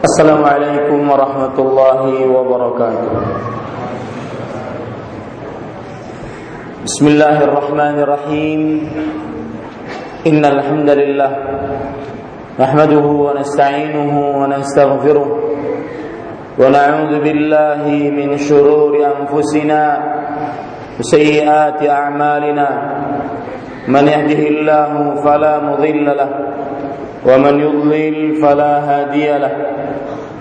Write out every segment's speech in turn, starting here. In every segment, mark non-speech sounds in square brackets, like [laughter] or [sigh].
السلام عليكم ورحمة الله وبركاته. بسم الله الرحمن الرحيم. إن الحمد لله نحمده ونستعينه ونستغفره ونعوذ بالله من شرور أنفسنا وسيئات أعمالنا. من يهده الله فلا مضل له ومن يضلل فلا هادي له.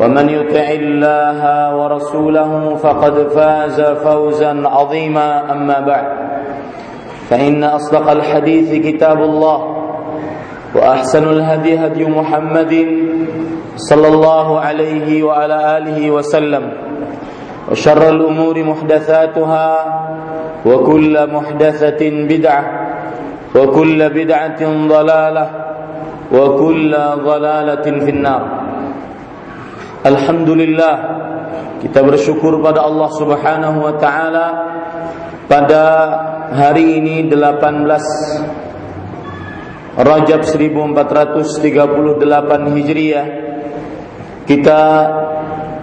ومن يطع الله ورسوله فقد فاز فوزا عظيما. أما بعد فإن أصدق الحديث كتاب الله وأحسن الهدي هدي محمد صلى الله عليه وعلى آله وسلم وشر الأمور محدثاتها وكل محدثة بدعة وكل بدعة ضلالة وكل ضلالة في النار. Alhamdulillah kita bersyukur pada Allah Subhanahu wa taala. Pada hari ini 18 Rajab 1438 Hijriah kita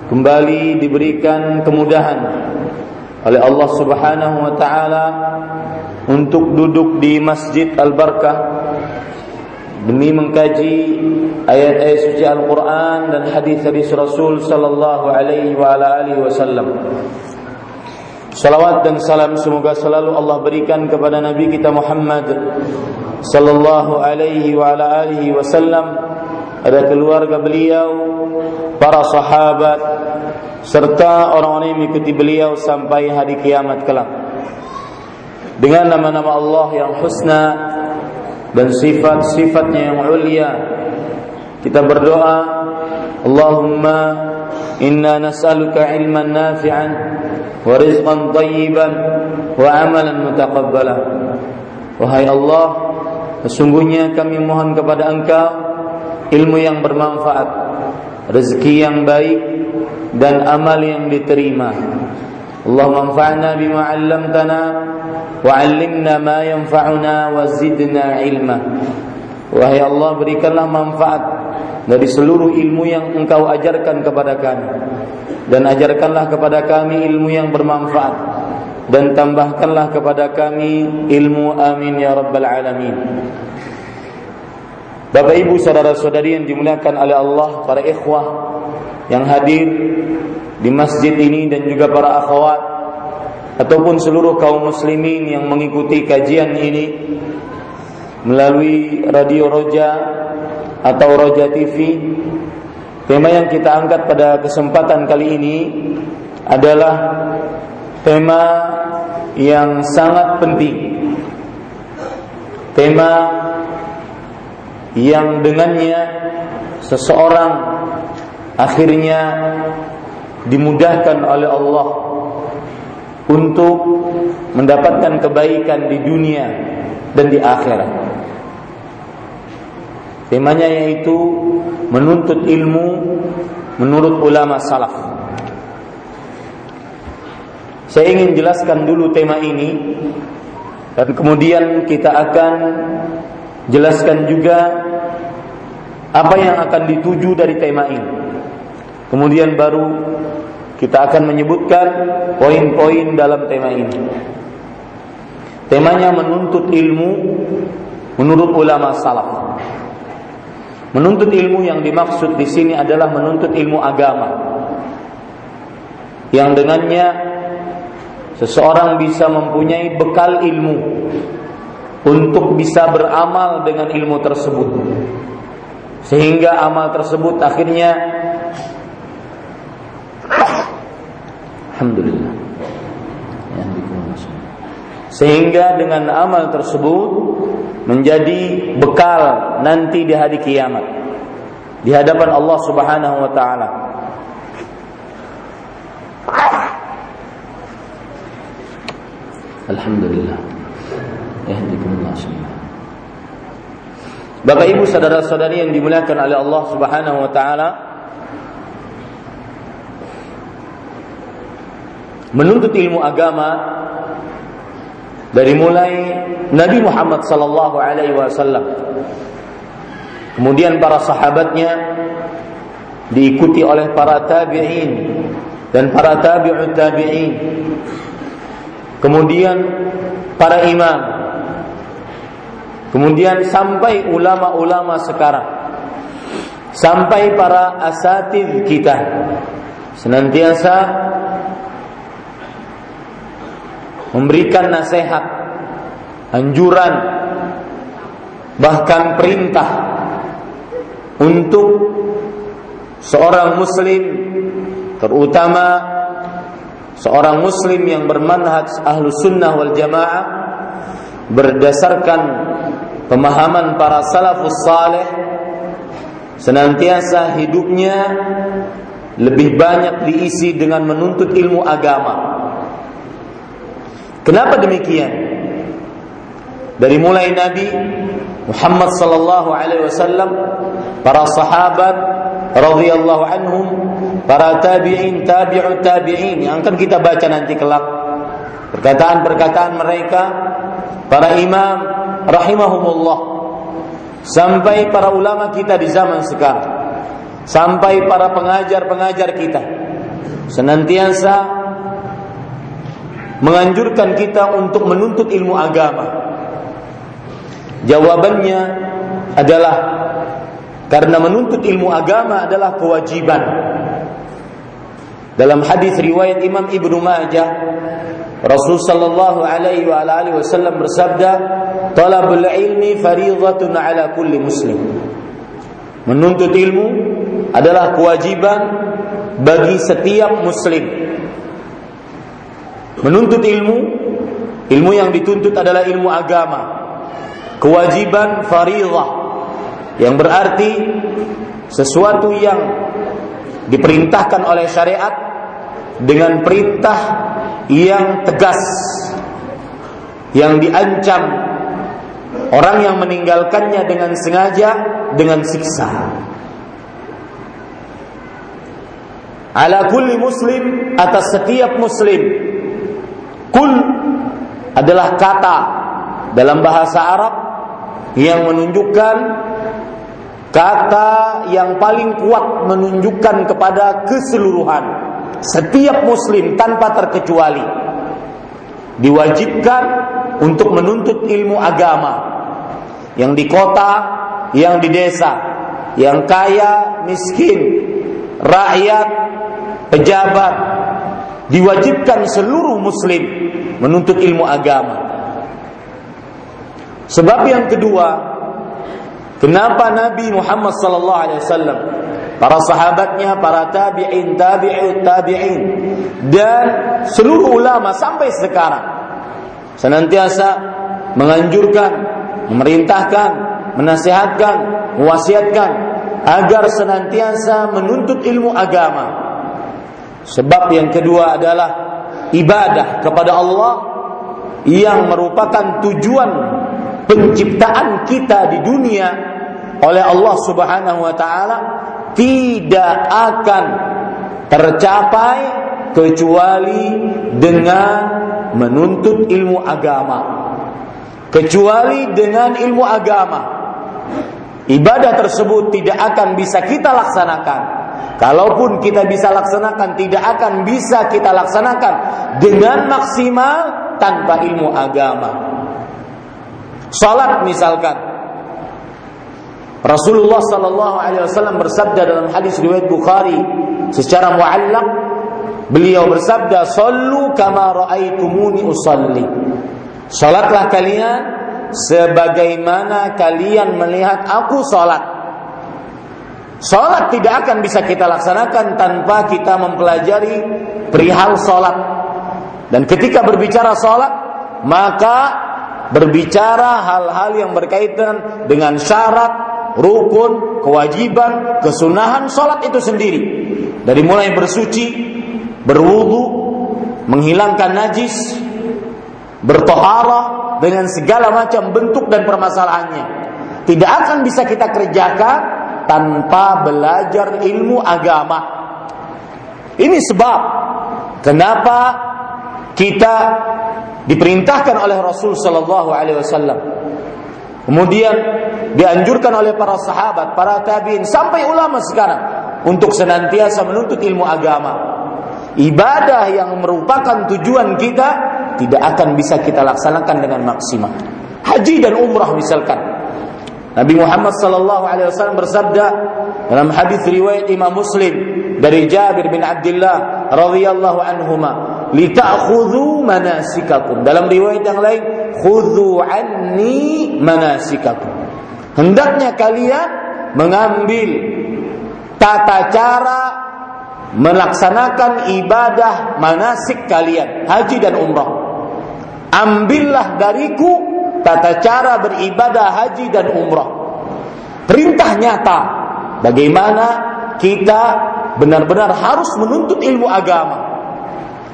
kembali diberikan kemudahan oleh Allah Subhanahu wa taala untuk duduk di Masjid Al-Barakah demi mengkaji ayat-ayat suci Al-Quran dan hadis-hadis Rasul Sallallahu Alaihi Wasallam. Salawat dan salam semoga selalu Allah berikan kepada Nabi kita Muhammad Sallallahu Alaihi Wasallam, ada keluarga beliau, para sahabat, serta orang-orang yang mengikuti beliau sampai hari kiamat kelak. Dengan nama-nama Allah yang husna dan sifat-sifatnya yang mulia kita berdoa, Allahumma inna nas'aluka ilman nafi'an wa rizqan tayyiban wa amalan mutaqabbala. Wahai Allah, sesungguhnya kami mohon kepada Engkau ilmu yang bermanfaat, rezeki yang baik dan amal yang diterima. Allah manfa'na bima 'allamtana wa 'allimna ma yanfa'una wa zidna ilma. Wahai Allah berikanlah manfaat dari seluruh ilmu yang engkau ajarkan kepada kami. Dan ajarkanlah kepada kami ilmu yang bermanfaat. Dan tambahkanlah kepada kami ilmu amin ya rabbal alamin. Bapak Ibu saudara-saudari yang dimuliakan oleh Allah para ikhwah yang hadir di masjid ini dan juga para akhwat ataupun seluruh kaum muslimin yang mengikuti kajian ini melalui radio Roja atau Roja TV. Tema yang kita angkat pada kesempatan kali ini adalah tema yang sangat penting. Tema yang dengannya seseorang akhirnya dimudahkan oleh Allah untuk mendapatkan kebaikan di dunia dan di akhirat. Temanya yaitu menuntut ilmu menurut ulama salaf. Saya ingin jelaskan dulu tema ini dan kemudian kita akan jelaskan juga apa yang akan dituju dari tema ini. Kemudian baru kita akan menyebutkan poin-poin dalam tema ini. Temanya menuntut ilmu menurut ulama salaf. Menuntut ilmu yang dimaksud di sini adalah menuntut ilmu agama. yang dengannya seseorang bisa mempunyai bekal ilmu untuk bisa beramal dengan ilmu tersebut. Sehingga amal tersebut akhirnya Alhamdulillah sehingga dengan amal tersebut menjadi bekal nanti di hari kiamat di hadapan Allah Subhanahu wa taala. Alhamdulillah. Yahdikumullah Bapak Ibu saudara-saudari yang dimuliakan oleh Allah Subhanahu wa taala, menuntut ilmu agama dari mulai Nabi Muhammad sallallahu alaihi wasallam. Kemudian para sahabatnya diikuti oleh para tabi'in dan para tabi'ut tabi'in. Kemudian para imam. Kemudian sampai ulama-ulama sekarang. Sampai para asatid kita. Senantiasa memberikan nasihat, anjuran, bahkan perintah untuk seorang muslim terutama seorang muslim yang bermanhaj ahlu sunnah wal jamaah berdasarkan pemahaman para salafus saleh senantiasa hidupnya lebih banyak diisi dengan menuntut ilmu agama Kenapa demikian? Dari mulai Nabi Muhammad sallallahu alaihi wasallam, para sahabat radhiyallahu anhum, para tabi'in, tabi'ut tabi'in yang akan kita baca nanti kelak. Perkataan-perkataan mereka, para imam rahimahumullah, sampai para ulama kita di zaman sekarang, sampai para pengajar-pengajar kita, senantiasa menganjurkan kita untuk menuntut ilmu agama? Jawabannya adalah karena menuntut ilmu agama adalah kewajiban. Dalam hadis riwayat Imam Ibnu Majah, Rasul sallallahu alaihi wa alihi wasallam bersabda, "Talabul ilmi fariidhatun ala kulli muslim." Menuntut ilmu adalah kewajiban bagi setiap muslim. Menuntut ilmu, ilmu yang dituntut adalah ilmu agama. Kewajiban faridah yang berarti sesuatu yang diperintahkan oleh syariat dengan perintah yang tegas yang diancam orang yang meninggalkannya dengan sengaja dengan siksa. Ala kulli muslim atas setiap muslim Kul adalah kata dalam bahasa Arab yang menunjukkan kata yang paling kuat menunjukkan kepada keseluruhan setiap muslim tanpa terkecuali. Diwajibkan untuk menuntut ilmu agama yang di kota, yang di desa, yang kaya, miskin, rakyat, pejabat, diwajibkan seluruh muslim menuntut ilmu agama. Sebab yang kedua, kenapa Nabi Muhammad sallallahu alaihi wasallam, para sahabatnya, para tabi'in, tabi'ut tabi'in dan seluruh ulama sampai sekarang senantiasa menganjurkan, memerintahkan, menasihatkan, mewasiatkan agar senantiasa menuntut ilmu agama Sebab yang kedua adalah ibadah kepada Allah yang merupakan tujuan penciptaan kita di dunia oleh Allah Subhanahu wa taala tidak akan tercapai kecuali dengan menuntut ilmu agama. Kecuali dengan ilmu agama. Ibadah tersebut tidak akan bisa kita laksanakan Kalaupun kita bisa laksanakan, tidak akan bisa kita laksanakan dengan maksimal tanpa ilmu agama. Salat misalkan, Rasulullah Sallallahu Alaihi Wasallam bersabda dalam hadis riwayat Bukhari secara muallak, Beliau bersabda, "Sallu kama raaitumuni usalli." Salatlah kalian sebagaimana kalian melihat aku salat. Salat tidak akan bisa kita laksanakan tanpa kita mempelajari perihal salat. Dan ketika berbicara salat, maka berbicara hal-hal yang berkaitan dengan syarat, rukun, kewajiban, kesunahan salat itu sendiri. Dari mulai bersuci, berwudu, menghilangkan najis, bertoharah dengan segala macam bentuk dan permasalahannya. Tidak akan bisa kita kerjakan tanpa belajar ilmu agama. Ini sebab kenapa kita diperintahkan oleh Rasul Sallallahu Alaihi Wasallam. Kemudian dianjurkan oleh para sahabat, para tabiin sampai ulama sekarang untuk senantiasa menuntut ilmu agama ibadah yang merupakan tujuan kita tidak akan bisa kita laksanakan dengan maksimal. Haji dan umrah misalkan. Nabi Muhammad sallallahu alaihi wasallam bersabda dalam hadis riwayat Imam Muslim dari Jabir bin Abdullah radhiyallahu anhuma, "Lita'khudhu manasikakum." Dalam riwayat yang lain, "Khudhu anni manasikakum." Hendaknya kalian mengambil tata cara melaksanakan ibadah manasik kalian, haji dan umrah. Ambillah dariku tata cara beribadah haji dan umrah. Perintah nyata bagaimana kita benar-benar harus menuntut ilmu agama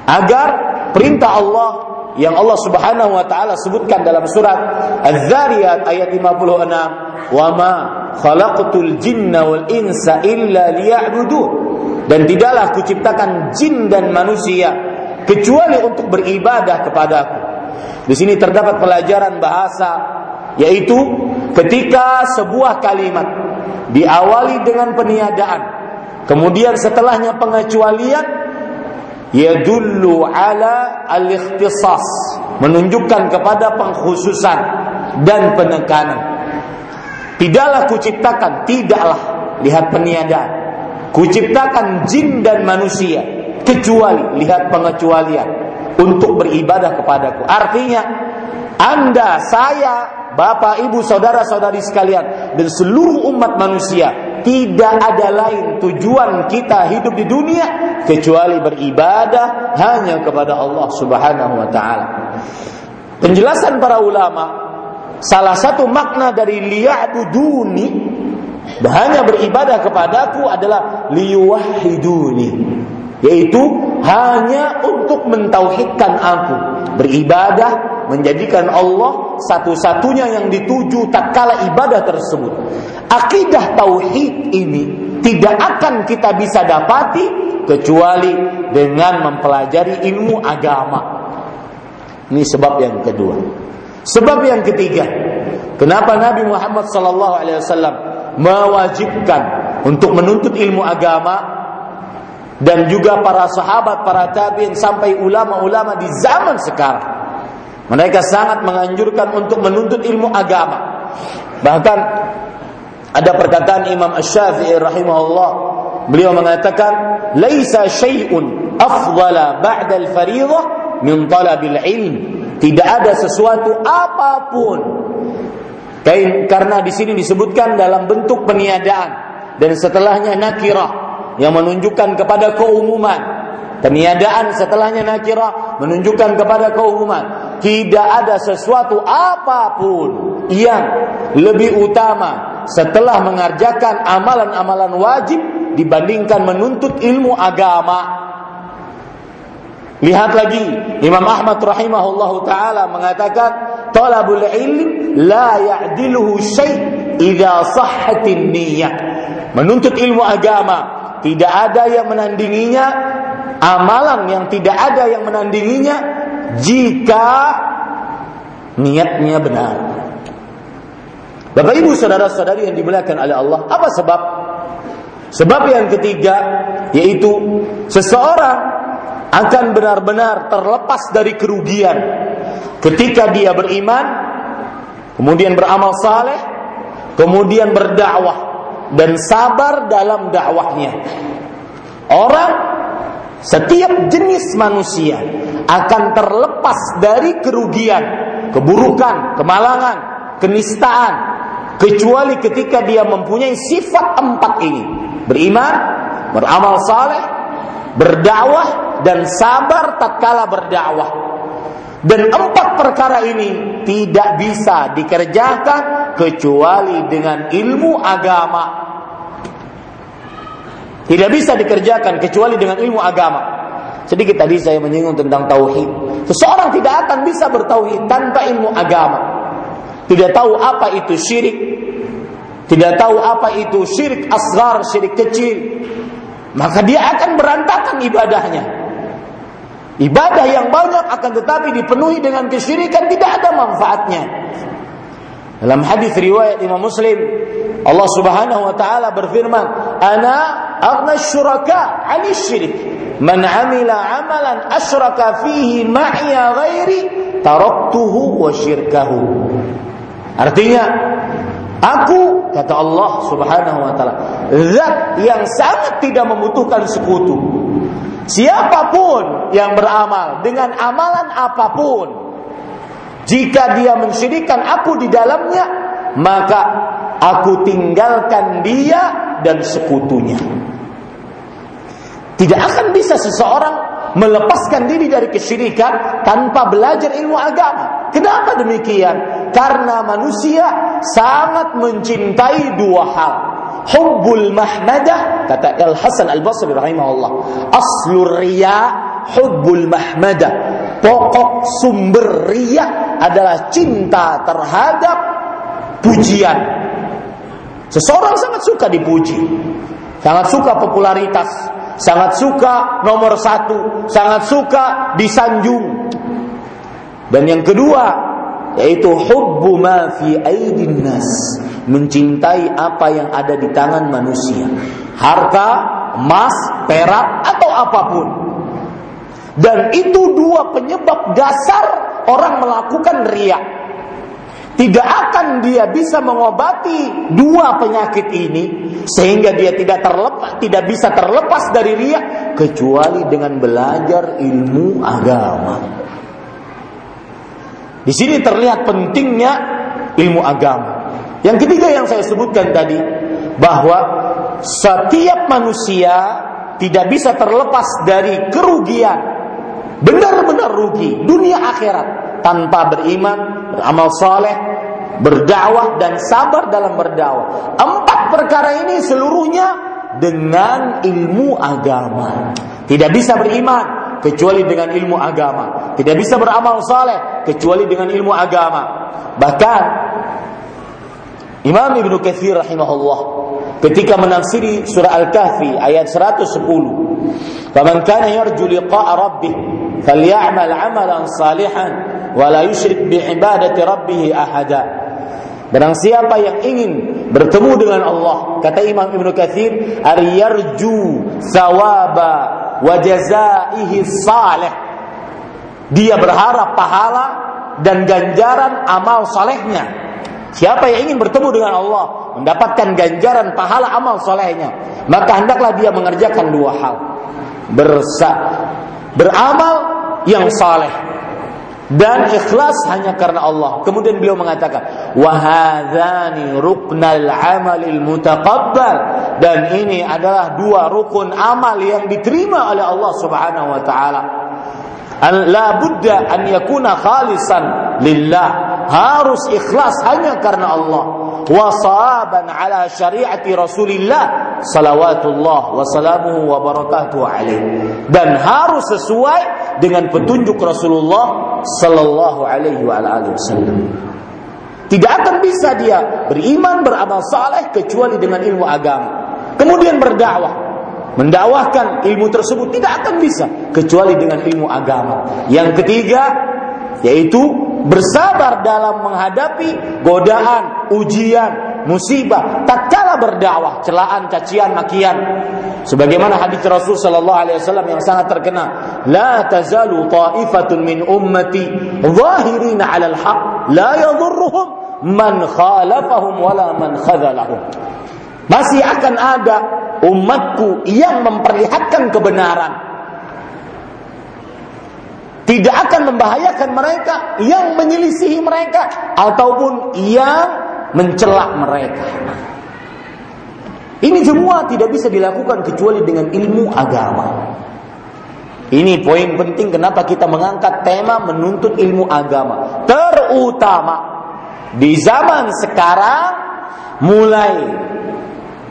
agar perintah Allah yang Allah Subhanahu wa taala sebutkan dalam surat Az-Zariyat ayat 56, "Wa ma khalaqtul jinna wal insa illa liya'budun." dan tidaklah kuciptakan jin dan manusia kecuali untuk beribadah kepadaku. Di sini terdapat pelajaran bahasa yaitu ketika sebuah kalimat diawali dengan peniadaan kemudian setelahnya pengecualian yadullu ala al-ikhtisas menunjukkan kepada pengkhususan dan penekanan. Tidaklah kuciptakan tidaklah. Lihat peniadaan. Kuciptakan jin dan manusia kecuali lihat pengecualian untuk beribadah kepadaku. Artinya Anda, saya, Bapak, Ibu, saudara-saudari sekalian dan seluruh umat manusia tidak ada lain tujuan kita hidup di dunia kecuali beribadah hanya kepada Allah Subhanahu wa taala. Penjelasan para ulama salah satu makna dari liya'buduni hanya beribadah kepadaku adalah liwahiduni yaitu hanya untuk mentauhidkan aku. Beribadah menjadikan Allah satu-satunya yang dituju tatkala ibadah tersebut. Akidah tauhid ini tidak akan kita bisa dapati kecuali dengan mempelajari ilmu agama. Ini sebab yang kedua. Sebab yang ketiga kenapa Nabi Muhammad wasallam mewajibkan untuk menuntut ilmu agama dan juga para sahabat, para tabiin sampai ulama-ulama di zaman sekarang. Mereka sangat menganjurkan untuk menuntut ilmu agama. Bahkan ada perkataan Imam Asy-Syafi'i rahimahullah, beliau mengatakan, "Laisa syai'un afdala ba'da al-fariidhah min talabil ilm." Tidak ada sesuatu apa pun karena di sini disebutkan dalam bentuk peniadaan dan setelahnya nakirah yang menunjukkan kepada keumuman. Peniadaan setelahnya nakirah menunjukkan kepada keumuman. Tidak ada sesuatu apa pun yang lebih utama setelah mengerjakan amalan-amalan wajib dibandingkan menuntut ilmu agama. Lihat lagi Imam Ahmad rahimahullahu taala mengatakan talabul ilm la ya'diluhu syai' idza sahhatin niyyah. Menuntut ilmu agama tidak ada yang menandinginya amalan yang tidak ada yang menandinginya jika niatnya benar. Bapak Ibu saudara-saudari yang dimuliakan oleh Allah, apa sebab? Sebab yang ketiga yaitu seseorang akan benar-benar terlepas dari kerugian ketika dia beriman, kemudian beramal saleh, kemudian berdakwah dan sabar dalam dakwahnya. Orang Setiap jenis manusia akan terlepas dari kerugian, keburukan, kemalangan, kenistaan, kecuali ketika dia mempunyai sifat empat ini: beriman, beramal saleh, berdakwah, dan sabar tatkala berdakwah. Dan empat perkara ini tidak bisa dikerjakan kecuali dengan ilmu agama. Tidak bisa dikerjakan kecuali dengan ilmu agama. Sedikit tadi saya menyinggung tentang tauhid. Seseorang tidak akan bisa bertauhid tanpa ilmu agama. Tidak tahu apa itu syirik. Tidak tahu apa itu syirik asgar, syirik kecil. Maka dia akan berantakan ibadahnya. Ibadah yang banyak akan tetapi dipenuhi dengan kesyirikan tidak ada manfaatnya. Dalam hadis riwayat Imam Muslim, Allah Subhanahu wa taala berfirman, "Ana aghna syuraka 'ani syirik. Man 'amila 'amalan asyraka fihi ma'iya ghairi, taraktuhu wa syirkahu." Artinya, aku kata Allah Subhanahu wa taala, zat yang sangat tidak membutuhkan sekutu. Siapa pun yang beramal dengan amalan apa pun, jika dia mensyirikan aku di dalamnya, maka aku tinggalkan dia dan sekutunya. Tidak akan bisa seseorang melepaskan diri dari kesyirikan tanpa belajar ilmu agama. Kenapa demikian? Karena manusia sangat mencintai dua hal hubbul mahmadah kata Al Hasan Al Basri rahimahullah. Aslur riya hubbul mahmadah. Pokok sumber riya adalah cinta terhadap pujian. Seseorang sangat suka dipuji. Sangat suka popularitas. Sangat suka nomor satu. Sangat suka disanjung. Dan yang kedua yaitu hubbu ma fi aidin nas mencintai apa yang ada di tangan manusia harta emas perak atau apa pun. Dan itu dua penyebab dasar orang melakukan riak. Tidak akan dia bisa mengobati dua penyakit ini sehingga dia tidak terlepas tidak bisa terlepas dari riak kecuali dengan belajar ilmu agama di sini terlihat pentingnya ilmu agama. Yang ketiga yang saya sebutkan tadi bahwa setiap manusia tidak bisa terlepas dari kerugian, benar-benar rugi dunia akhirat tanpa beriman, beramal saleh, berdakwah dan sabar dalam berdakwah. Empat perkara ini seluruhnya dengan ilmu agama. Tidak bisa beriman, kecuali dengan ilmu agama. Tidak bisa beramal saleh kecuali dengan ilmu agama. Bahkan Imam Ibnu Katsir rahimahullah ketika menafsiri surah Al-Kahfi ayat 110, "Faman kana yarju liqa'a rabbih falyamal 'amalan salihan wa la yusyrik bi ibadati rabbih ahada." Barang siapa yang ingin bertemu dengan Allah, kata Imam Ibnu Katsir, "Aryarju thawaba wa jazaihi salih. Dia berharap pahala dan ganjaran amal salehnya. Siapa yang ingin bertemu dengan Allah, mendapatkan ganjaran pahala amal solehnya, maka hendaklah dia mengerjakan dua hal. Bersa, beramal yang saleh dan ikhlas hanya karena Allah. Kemudian beliau mengatakan, "Wahadzani ruknal amalil mutaqabbal." Dan ini adalah dua rukun amal yang diterima oleh Allah Subhanahu wa taala. La budda an yakuna khalisan lillah. Harus ikhlas hanya karena Allah. Wasaban ala syariati Rasulillah salawatullah wa salamuhu wa barakatuhu alaih. Dan harus sesuai dengan petunjuk Rasulullah sallallahu alaihi wa alihi wasallam. Tidak akan bisa dia beriman beramal saleh kecuali dengan ilmu agama. Kemudian berdakwah. Mendakwahkan ilmu tersebut tidak akan bisa kecuali dengan ilmu agama. Yang ketiga yaitu bersabar dalam menghadapi godaan, ujian, musibah tatkala berdakwah celaan cacian makian. Sebagaimana hadis Rasul sallallahu alaihi wasallam yang sangat terkenal la tazalu ta'ifatun min ummati zahirin al-haq la yadhurruhum man khalafahum wala man khadhalahum masih akan ada umatku yang memperlihatkan kebenaran tidak akan membahayakan mereka yang menyelisihi mereka ataupun yang mencela mereka. Ini semua tidak bisa dilakukan kecuali dengan ilmu agama. Ini poin penting kenapa kita mengangkat tema menuntut ilmu agama. Terutama di zaman sekarang mulai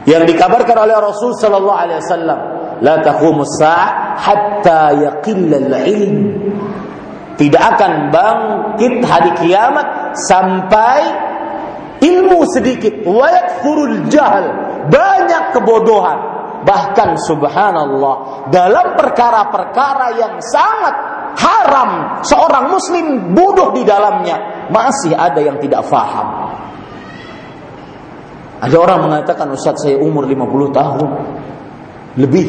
yang dikabarkan oleh Rasul sallallahu alaihi wasallam la taqumus sa'ah hatta yaqilla al-ilm. Tidak akan bangkit hari kiamat sampai ilmu sedikit. Wa yakfurul jahl. Banyak kebodohan. Bahkan subhanallah dalam perkara-perkara yang sangat haram seorang muslim bodoh di dalamnya masih ada yang tidak faham. Ada orang mengatakan Ustaz saya umur 50 tahun lebih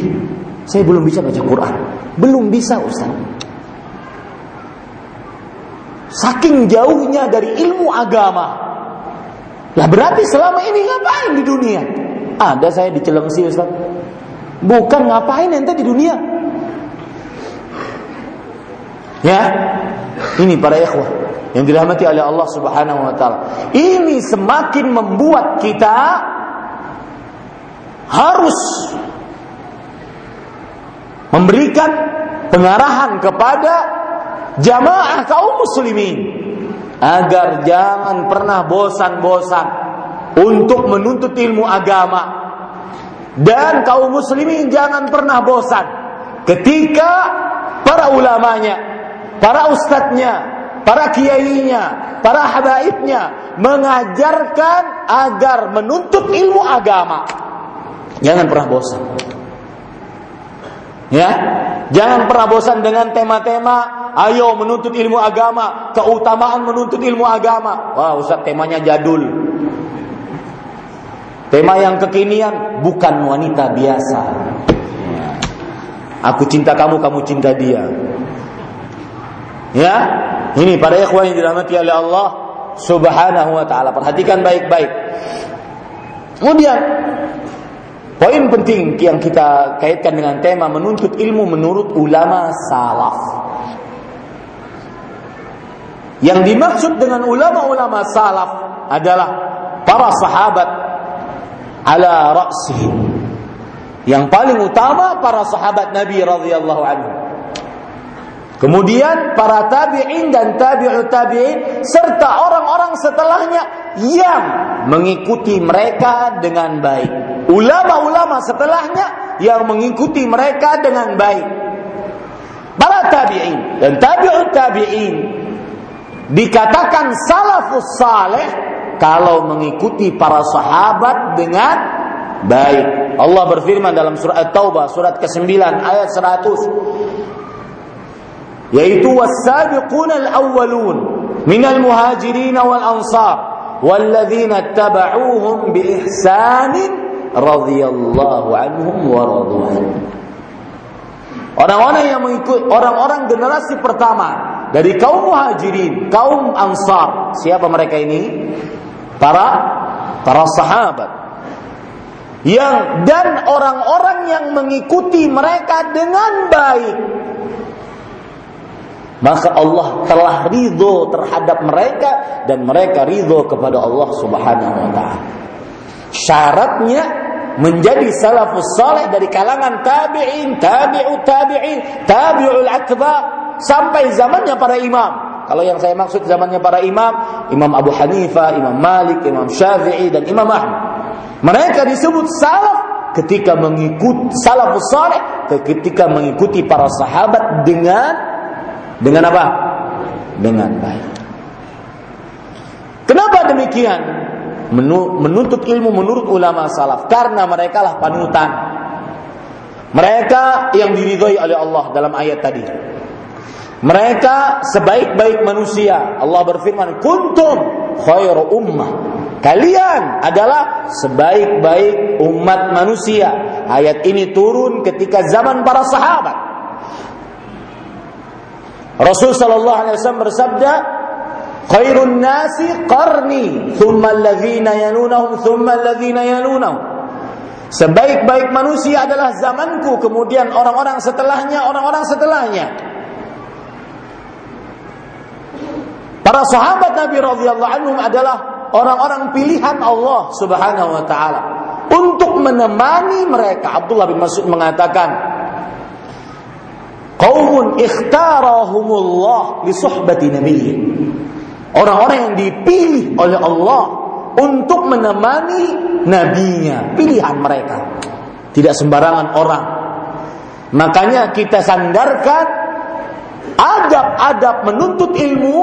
saya belum bisa baca Quran. Belum bisa Ustaz. Saking jauhnya dari ilmu agama. Lah berarti selama ini ngapain di dunia? Ada saya di Cilengsi Ustaz. Bukan ngapain ente di dunia. Ya. Ini para ikhwah yang dirahmati oleh Allah Subhanahu wa taala. Ini semakin membuat kita harus memberikan pengarahan kepada jamaah kaum muslimin agar jangan pernah bosan-bosan untuk menuntut ilmu agama dan kaum muslimin jangan pernah bosan ketika para ulamanya, para ustadznya, para kiainya, para habaibnya mengajarkan agar menuntut ilmu agama. Jangan pernah bosan. Ya, jangan pernah bosan dengan tema-tema ayo menuntut ilmu agama, keutamaan menuntut ilmu agama. Wah, Ustaz temanya jadul. Tema yang kekinian bukan wanita biasa. Aku cinta kamu, kamu cinta dia. Ya, ini para ikhwan yang dirahmati oleh Allah Subhanahu wa taala. Perhatikan baik-baik. Kemudian poin penting yang kita kaitkan dengan tema menuntut ilmu menurut ulama salaf. Yang dimaksud dengan ulama-ulama salaf adalah para sahabat ala ra'sihim. Yang paling utama para sahabat Nabi radhiyallahu anhu. Kemudian para tabi'in dan tabi'ut tabi'in serta orang-orang setelahnya yang mengikuti mereka dengan baik. Ulama-ulama setelahnya yang mengikuti mereka dengan baik. Para tabi'in dan tabi'ut tabi'in dikatakan salafus saleh kalau mengikuti para sahabat dengan baik. Allah berfirman dalam surat At-Taubah surat ke-9 ayat 100 yaitu was-sabiqun al-awwalun minal muhajirin wal ansar tabauhum bi ihsanin radhiyallahu anhum wa Orang-orang yang mengikut orang-orang generasi pertama dari kaum muhajirin, kaum ansar. Siapa mereka ini? Para para sahabat. Yang dan orang-orang yang mengikuti mereka dengan baik maka Allah telah ridho terhadap mereka dan mereka ridho kepada Allah Subhanahu wa taala. Syaratnya menjadi salafus saleh dari kalangan tabi'in, tabi'ut tabi'in, tabi'ul atba sampai zamannya para imam. Kalau yang saya maksud zamannya para imam, Imam Abu Hanifah, Imam Malik, Imam Syafi'i dan Imam Ahmad. Mereka disebut salaf ketika mengikut salafus saleh ketika mengikuti para sahabat dengan dengan apa? Dengan baik. Kenapa demikian? Menuntut ilmu menurut ulama salaf karena mereka lah panutan. Mereka yang diridhoi oleh Allah dalam ayat tadi. Mereka sebaik-baik manusia. Allah berfirman, "Kuntum khairu ummah." Kalian adalah sebaik-baik umat manusia. Ayat ini turun ketika zaman para sahabat. Rasul sallallahu alaihi wasallam bersabda, "Khairun nasi qarni, thumma alladhina yalunahum, thumma alladhina yalunahum." Sebaik-baik manusia adalah zamanku, kemudian orang-orang setelahnya, orang-orang setelahnya. Para sahabat Nabi radhiyallahu anhum adalah orang-orang pilihan Allah Subhanahu wa taala untuk menemani mereka. Abdullah bin Mas'ud mengatakan, "Qaumun ikhtarahumullah li suhbati nabiyyi." Orang-orang yang dipilih oleh Allah untuk menemani nabinya, pilihan mereka. Tidak sembarangan orang. Makanya kita sandarkan adab-adab menuntut ilmu,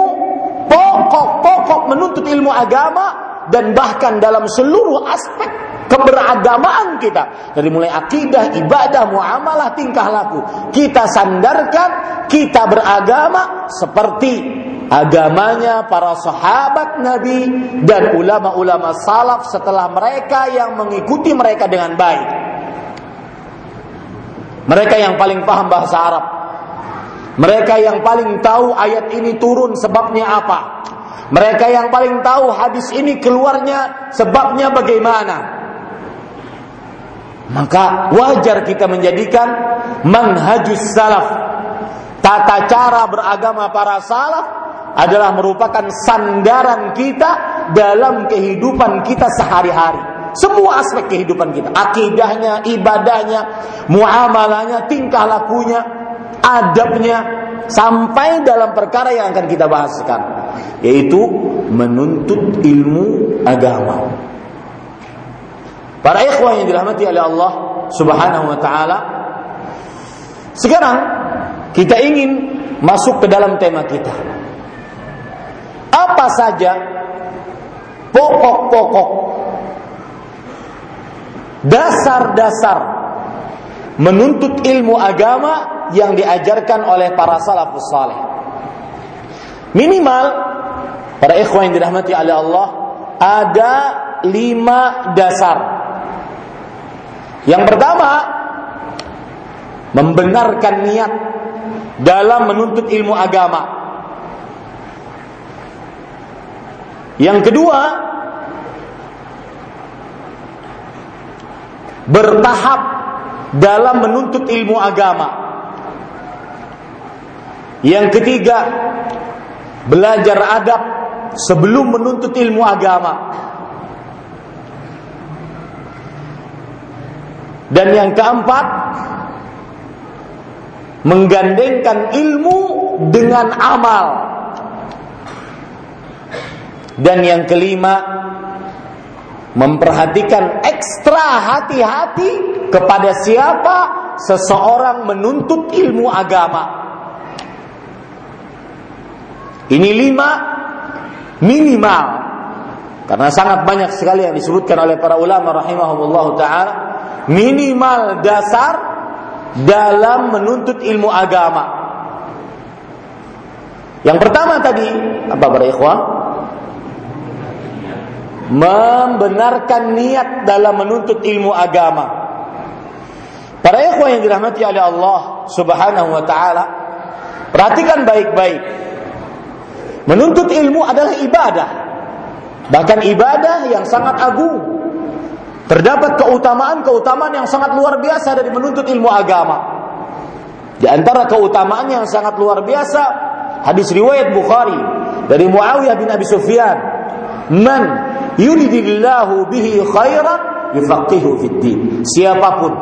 pokok-pokok menuntut ilmu agama dan bahkan dalam seluruh aspek keberagamaan kita dari mulai akidah, ibadah, muamalah, tingkah laku. Kita sandarkan kita beragama seperti agamanya para sahabat Nabi dan ulama-ulama salaf setelah mereka yang mengikuti mereka dengan baik. Mereka yang paling paham bahasa Arab. Mereka yang paling tahu ayat ini turun sebabnya apa. Mereka yang paling tahu hadis ini keluarnya sebabnya bagaimana. Maka wajar kita menjadikan manhajus salaf. Tata cara beragama para salaf adalah merupakan sandaran kita dalam kehidupan kita sehari-hari. Semua aspek kehidupan kita, akidahnya, ibadahnya, muamalahnya, tingkah lakunya, adabnya, sampai dalam perkara yang akan kita bahas sekarang, yaitu menuntut ilmu agama. Para ikhwan yang dirahmati oleh Allah Subhanahu wa taala. Sekarang kita ingin masuk ke dalam tema kita apa saja pokok-pokok dasar-dasar menuntut ilmu agama yang diajarkan oleh para salafus saleh. Minimal para ikhwan yang dirahmati oleh Allah ada lima dasar. Yang pertama membenarkan niat dalam menuntut ilmu agama. Yang kedua, bertahap dalam menuntut ilmu agama. Yang ketiga, belajar adab sebelum menuntut ilmu agama. Dan yang keempat, menggandengkan ilmu dengan amal. Dan yang kelima, memperhatikan ekstra hati-hati kepada siapa seseorang menuntut ilmu agama. Ini lima minimal karena sangat banyak sekali yang disebutkan oleh para ulama rahimahumullah taala minimal dasar dalam menuntut ilmu agama. Yang pertama tadi apa para ikhwan? Membenarkan niat dalam menuntut ilmu agama. Para ikhwan yang dirahmati oleh Allah Subhanahu wa taala, perhatikan baik-baik. Menuntut ilmu adalah ibadah. Bahkan ibadah yang sangat agung. Terdapat keutamaan-keutamaan yang sangat luar biasa dari menuntut ilmu agama. Di antara keutamaan yang sangat luar biasa, hadis riwayat Bukhari dari Muawiyah bin Abi Sufyan, "Man yuridillahu bihi. Siapa pun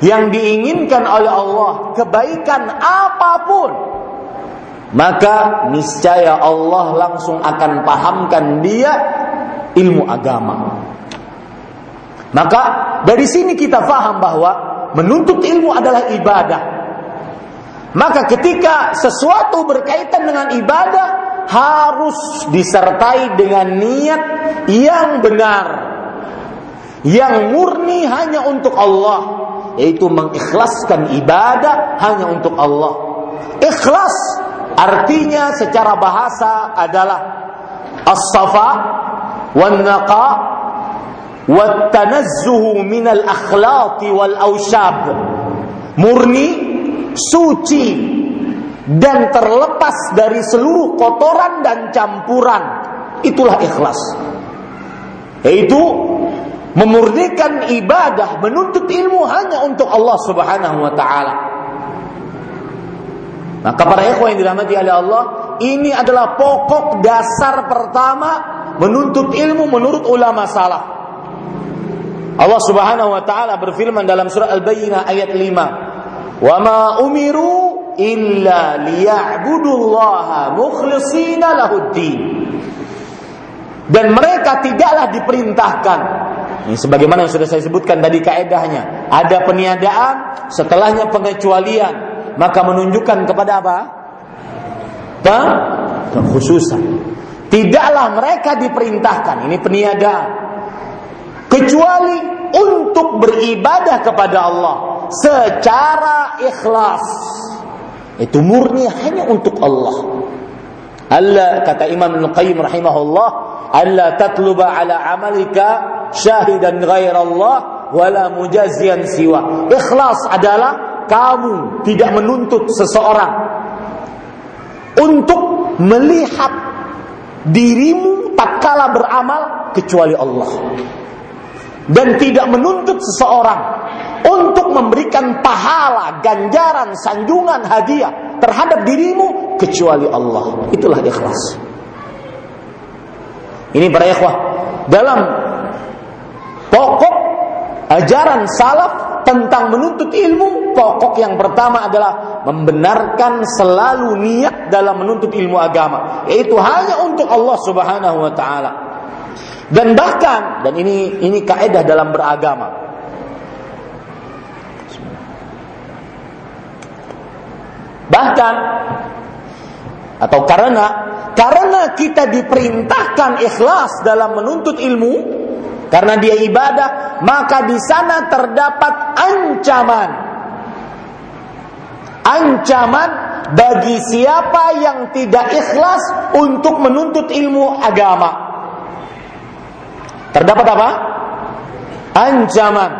yang diinginkan oleh Allah kebaikan apa pun maka niscaya Allah langsung akan pahamkan dia ilmu agama. Maka dari sini kita faham bahwa menuntut ilmu adalah ibadah. Maka ketika sesuatu berkaitan dengan ibadah, harus disertai dengan niat yang benar yang murni hanya untuk Allah yaitu mengikhlaskan ibadah hanya untuk Allah. Ikhlas artinya secara bahasa adalah as-safa wan naqa wat tanazzuhu min al akhlaqi wal awshab. Murni suci dan terlepas dari seluruh kotoran dan campuran. Itulah ikhlas. Yaitu memurnikan ibadah, menuntut ilmu hanya untuk Allah Subhanahu wa taala. Maka para ikhwan yang dirahmati oleh Allah, ini adalah pokok dasar pertama menuntut ilmu menurut ulama salaf. Allah Subhanahu wa taala berfirman dalam surah Al-Bayyinah ayat 5. "Wa ma umiru illa liya'budullaha mukhlishina lahuddin." Dan mereka tidaklah diperintahkan ini sebagaimana yang sudah saya sebutkan tadi kaedahnya. Ada peniadaan, setelahnya pengecualian. Maka menunjukkan kepada apa? Kekhususan. Tidaklah mereka diperintahkan, ini peniadaan. Kecuali untuk beribadah kepada Allah secara ikhlas. Itu murni hanya untuk Allah. Allah kata Imam Al-Qayyim rahimahullah, Allah tatluba ala amalika syahidan ghairallah wala mujazian siwa. Ikhlas adalah kamu tidak menuntut seseorang untuk melihat dirimu tak kala beramal kecuali Allah. Dan tidak menuntut seseorang untuk memberikan pahala, ganjaran, sanjungan, hadiah terhadap dirimu kecuali Allah. Itulah ikhlas. Ini para ikhwah dalam Pokok ajaran salaf tentang menuntut ilmu, pokok yang pertama adalah membenarkan selalu niat dalam menuntut ilmu agama, yaitu hanya untuk Allah Subhanahu wa taala. Dan bahkan dan ini ini kaidah dalam beragama. Bahkan atau karena karena kita diperintahkan ikhlas dalam menuntut ilmu, karena dia ibadah, maka di sana terdapat ancaman. Ancaman bagi siapa yang tidak ikhlas untuk menuntut ilmu agama. Terdapat apa? Ancaman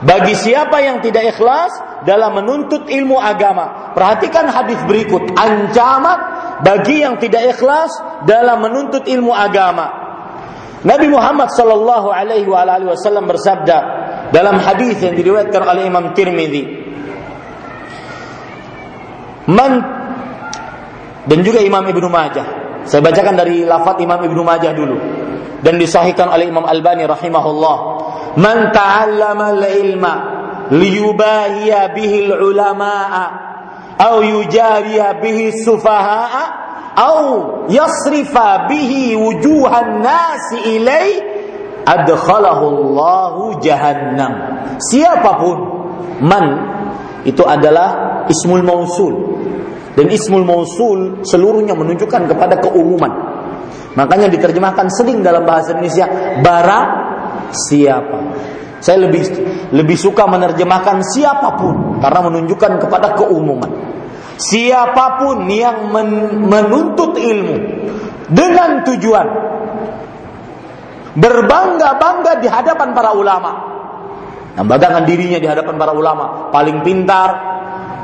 bagi siapa yang tidak ikhlas dalam menuntut ilmu agama. Perhatikan hadis berikut, ancaman bagi yang tidak ikhlas dalam menuntut ilmu agama. Nabi Muhammad sallallahu alaihi wasallam bersabda dalam hadis yang diriwayatkan oleh Imam Tirmidzi Man dan juga Imam Ibnu Majah. Saya bacakan dari lafaz Imam Ibnu Majah dulu dan disahihkan oleh Imam Albani rahimahullah. Man ta'allama al-ilma liyubahiya bihi al-ulama'a aw yujariya bihi sufaha'a au yasrifa bihi wujuhan nasi ilai adkhalahu Allahu jahannam. Siapa pun man itu adalah ismul mausul dan ismul mausul seluruhnya menunjukkan kepada keumuman. Makanya diterjemahkan sering dalam bahasa Indonesia barang siapa. Saya lebih lebih suka menerjemahkan siapa pun karena menunjukkan kepada keumuman siapa pun yang men menuntut ilmu dengan tujuan berbangga-bangga di hadapan para ulama. Membanggakan dirinya di hadapan para ulama, paling pintar,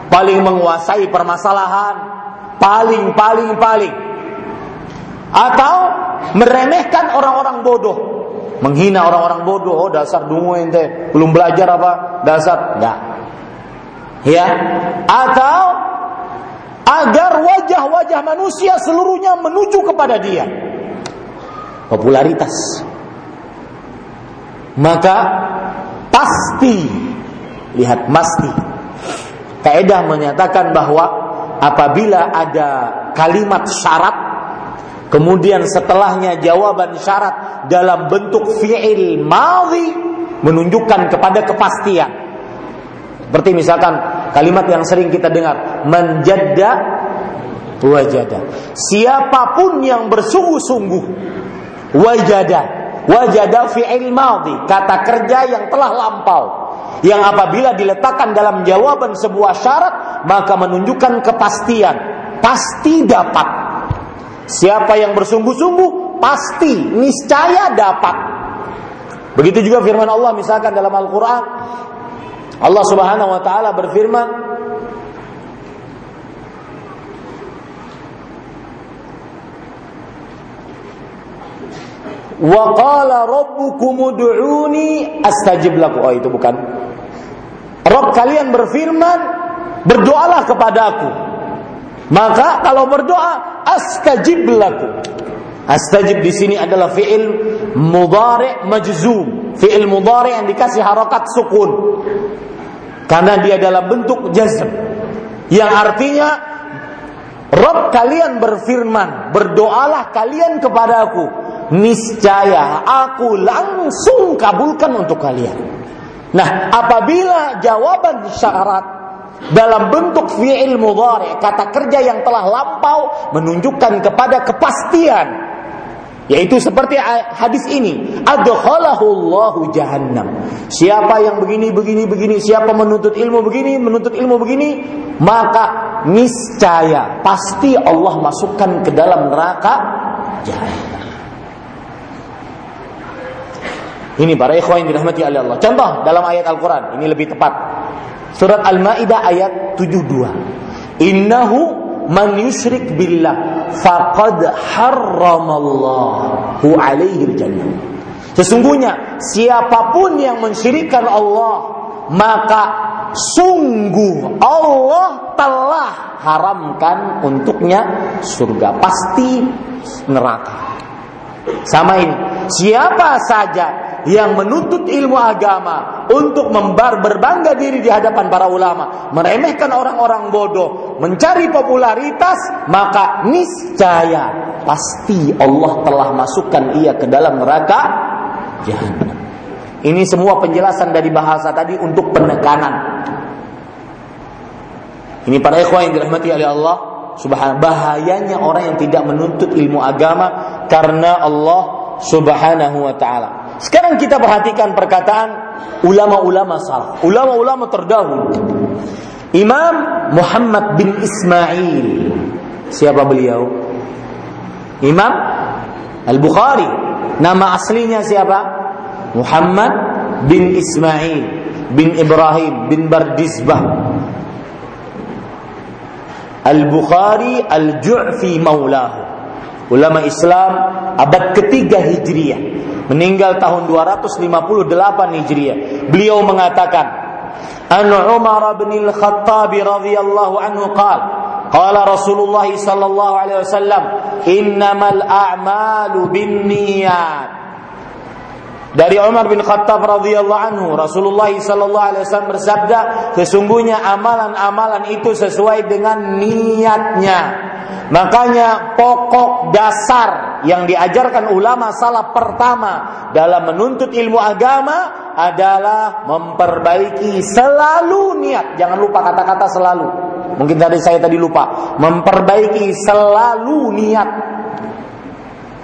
paling menguasai permasalahan, paling paling paling. Atau meremehkan orang-orang bodoh, menghina orang-orang bodoh, oh dasar dungu ente, belum belajar apa? Dasar enggak. Ya. Atau agar wajah-wajah manusia seluruhnya menuju kepada dia. Popularitas. Maka pasti lihat pasti kaidah menyatakan bahwa apabila ada kalimat syarat kemudian setelahnya jawaban syarat dalam bentuk fi'il madhi menunjukkan kepada kepastian seperti misalkan Kalimat yang sering kita dengar, menjada wajada. Siapa pun yang bersungguh-sungguh wajada, wajada fi'il madhi, kata kerja yang telah lampau. Yang apabila diletakkan dalam jawaban sebuah syarat, maka menunjukkan kepastian, pasti dapat. Siapa yang bersungguh-sungguh pasti niscaya dapat. Begitu juga firman Allah misalkan dalam Al-Qur'an, Allah Subhanahu wa taala berfirman Wa qala rabbukum ud'uni astajib lakum. Oh itu bukan. Rabb kalian berfirman, berdoalah kepadaku. Maka kalau berdoa, astajib lakum. Astajib di sini adalah fi'il mudhari majzum, fi'il mudhari yang dikasih harokat sukun. Karena dia dalam bentuk jazm. Yang artinya Rob kalian berfirman, berdoalah kalian kepadaku, niscaya aku langsung kabulkan untuk kalian. Nah, apabila jawaban syarat dalam bentuk fi'il mudhari, kata kerja yang telah lampau menunjukkan kepada kepastian yaitu seperti hadis ini, adkhalahu Allahu jahannam. Siapa yang begini begini begini, siapa menuntut ilmu begini, menuntut ilmu begini, maka niscaya pasti Allah masukkan ke dalam neraka jahannam. Ini para ikhwan yang dirahmati oleh Allah. Contoh dalam ayat Al-Qur'an, ini lebih tepat. Surat Al-Maidah ayat 72. Innahu man yusyrik billah faqad harramallahu alaihi jannah. Sesungguhnya siapa pun yang mensyirikkan Allah maka sungguh Allah telah haramkan untuknya surga pasti neraka. Sama ini, siapa saja yang menuntut ilmu agama untuk membar berbangga diri di hadapan para ulama, meremehkan orang-orang bodoh, mencari popularitas, maka niscaya pasti Allah telah masukkan ia ke dalam neraka jahanam. Ini semua penjelasan dari bahasa tadi untuk penekanan. Ini para ikhwan yang dirahmati oleh Allah Subhanahu bahayanya orang yang tidak menuntut ilmu agama karena Allah Subhanahu wa taala. Sekarang kita perhatikan perkataan ulama-ulama salaf, ulama-ulama terdahulu. Imam Muhammad bin Ismail. Siapa beliau? Imam Al-Bukhari. Nama aslinya siapa? Muhammad bin Ismail bin Ibrahim bin Bardisbah Al-Bukhari Al-Ju'fi maulahu. Ulama Islam abad ketiga Hijriah. Meninggal tahun 258 Hijriah. Beliau mengatakan, An Umar bin Al-Khattab radhiyallahu anhu qala Qala Rasulullah sallallahu alaihi wasallam, "Innamal a'malu binniyat." Dari Umar bin Khattab radhiyallahu anhu, Rasulullah sallallahu alaihi wasallam bersabda, sesungguhnya amalan-amalan itu sesuai dengan niatnya. Makanya pokok dasar yang diajarkan ulama salah pertama dalam menuntut ilmu agama adalah memperbaiki selalu niat. Jangan lupa kata-kata selalu. Mungkin tadi saya tadi lupa. Memperbaiki selalu niat.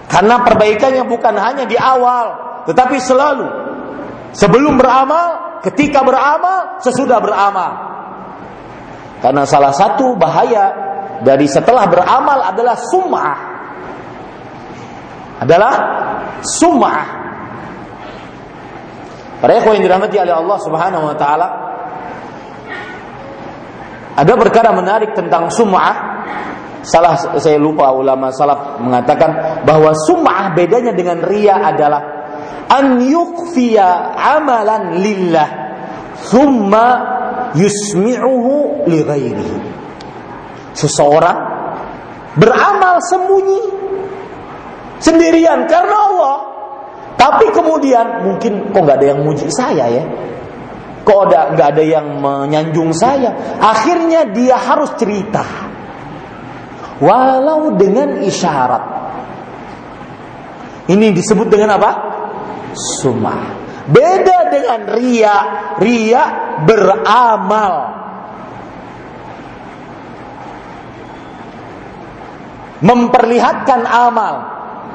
Karena perbaikannya bukan hanya di awal, tetapi selalu sebelum beramal, ketika beramal, sesudah beramal. Karena salah satu bahaya dari setelah beramal adalah sum'ah. Adalah sum'ah. Para ikhwan yang dirahmati oleh Allah Subhanahu wa taala, ada perkara menarik tentang sum'ah. Salah saya lupa ulama salaf mengatakan bahwa sum'ah bedanya dengan ria adalah an yukfiya amalan lillah thumma yusmi'uhu li ghairihi. Seseorang beramal sembunyi sendirian karena Allah. Tapi kemudian mungkin kok nggak ada yang muji saya ya. Kok ada nggak ada yang menyanjung saya. Akhirnya dia harus cerita. Walau dengan isyarat. Ini disebut dengan apa? Sumah. Beda dengan ria, ria beramal. Memperlihatkan amal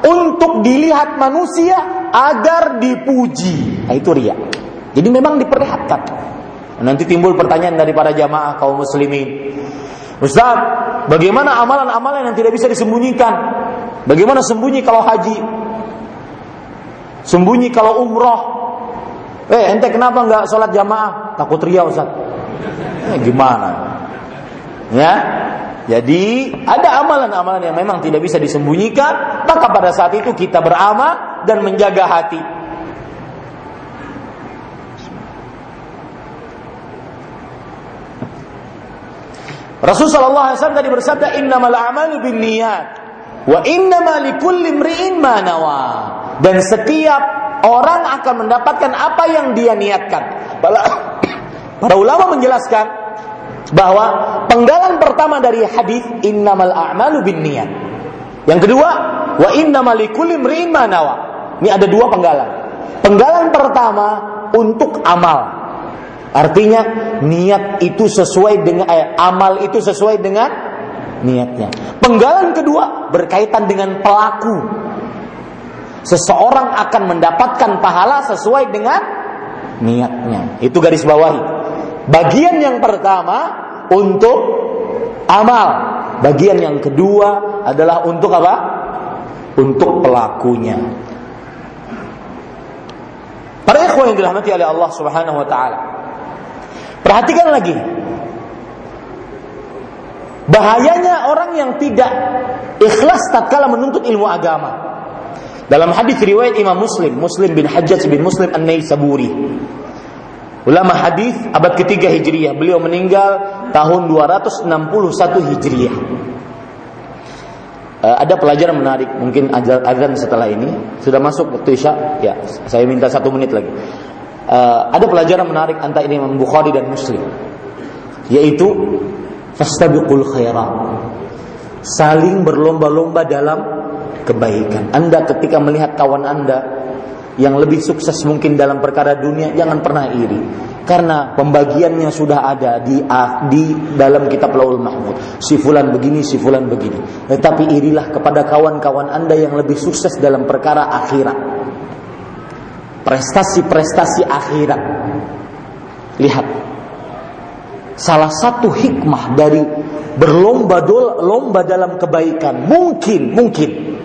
untuk dilihat manusia agar dipuji. Nah, itu ria. Jadi memang diperlihatkan. Nanti timbul pertanyaan dari para jamaah kaum muslimin. Ustaz, bagaimana amalan-amalan yang tidak bisa disembunyikan? Bagaimana sembunyi kalau haji? Sembunyi kalau umroh. Eh, ente kenapa nggak sholat jamaah? Takut ria Ustaz. Eh, gimana? Ya, jadi ada amalan-amalan yang memang tidak bisa disembunyikan, maka pada saat itu kita beramal dan menjaga hati. Rasulullah SAW tadi bersabda, Innamal a'malu bin niat. Wa innama likulli imri'in ma nawa. Dan setiap orang akan mendapatkan apa yang dia niatkan. Para, [coughs] para ulama menjelaskan bahwa penggalan pertama dari hadis innamal a'malu bin niat. Yang kedua, wa innamal ma nawa. Ini ada dua penggalan. Penggalan pertama untuk amal. Artinya niat itu sesuai dengan eh, amal itu sesuai dengan niatnya. Penggalan kedua berkaitan dengan pelaku. Seseorang akan mendapatkan pahala sesuai dengan niatnya. Itu garis bawahi. Bagian yang pertama untuk amal. Bagian yang kedua adalah untuk apa? Untuk pelakunya. Para ikhwan yang dirahmati oleh Allah Subhanahu wa taala. Perhatikan lagi Bahayanya orang yang tidak ikhlas tatkala menuntut ilmu agama. Dalam hadis riwayat Imam Muslim, Muslim bin Hajjaj bin Muslim An-Naisaburi. Ulama hadis abad ketiga Hijriyah, beliau meninggal tahun 261 Hijriyah. Uh, ada pelajaran menarik, mungkin azan setelah ini sudah masuk waktu isya. Ya, saya minta satu menit lagi. Uh, ada pelajaran menarik antara Imam Bukhari dan Muslim, yaitu fastabiqul khairat. Saling berlomba-lomba dalam kebaikan. Anda ketika melihat kawan Anda yang lebih sukses mungkin dalam perkara dunia, jangan pernah iri. Karena pembagiannya sudah ada di di dalam kitab Laul Mahmud. Si fulan begini, si fulan begini. Tetapi irilah kepada kawan-kawan Anda yang lebih sukses dalam perkara akhirat. Prestasi-prestasi akhirat. Lihat, salah satu hikmah dari berlomba lomba dalam kebaikan mungkin mungkin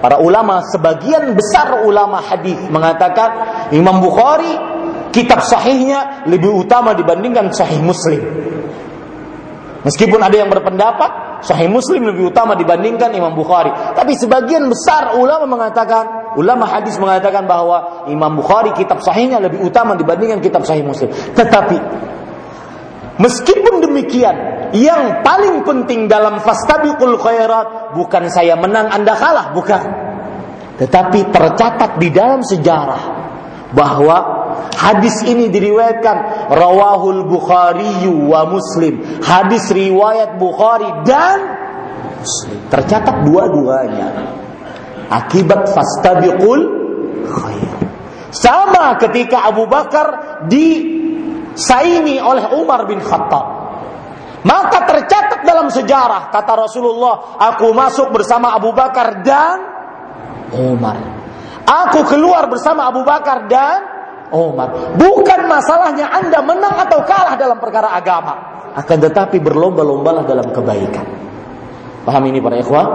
para ulama sebagian besar ulama hadis mengatakan Imam Bukhari kitab sahihnya lebih utama dibandingkan sahih Muslim. Meskipun ada yang berpendapat sahih Muslim lebih utama dibandingkan Imam Bukhari. Tapi sebagian besar ulama mengatakan ulama hadis mengatakan bahwa Imam Bukhari kitab sahihnya lebih utama dibandingkan kitab sahih Muslim. Tetapi Meskipun demikian, yang paling penting dalam fastabiqul khairat bukan saya menang Anda kalah, bukan. Tetapi tercatat di dalam sejarah bahwa hadis ini diriwayatkan rawahul Bukhari wa Muslim. Hadis riwayat Bukhari dan Muslim. Tercatat dua-duanya. Akibat fastabiqul khair. Sama ketika Abu Bakar di saingi oleh Umar bin Khattab. Maka tercatat dalam sejarah kata Rasulullah, aku masuk bersama Abu Bakar dan Umar. Aku keluar bersama Abu Bakar dan Umar. Bukan masalahnya Anda menang atau kalah dalam perkara agama, akan tetapi berlomba-lombalah dalam kebaikan. Paham ini para ikhwah?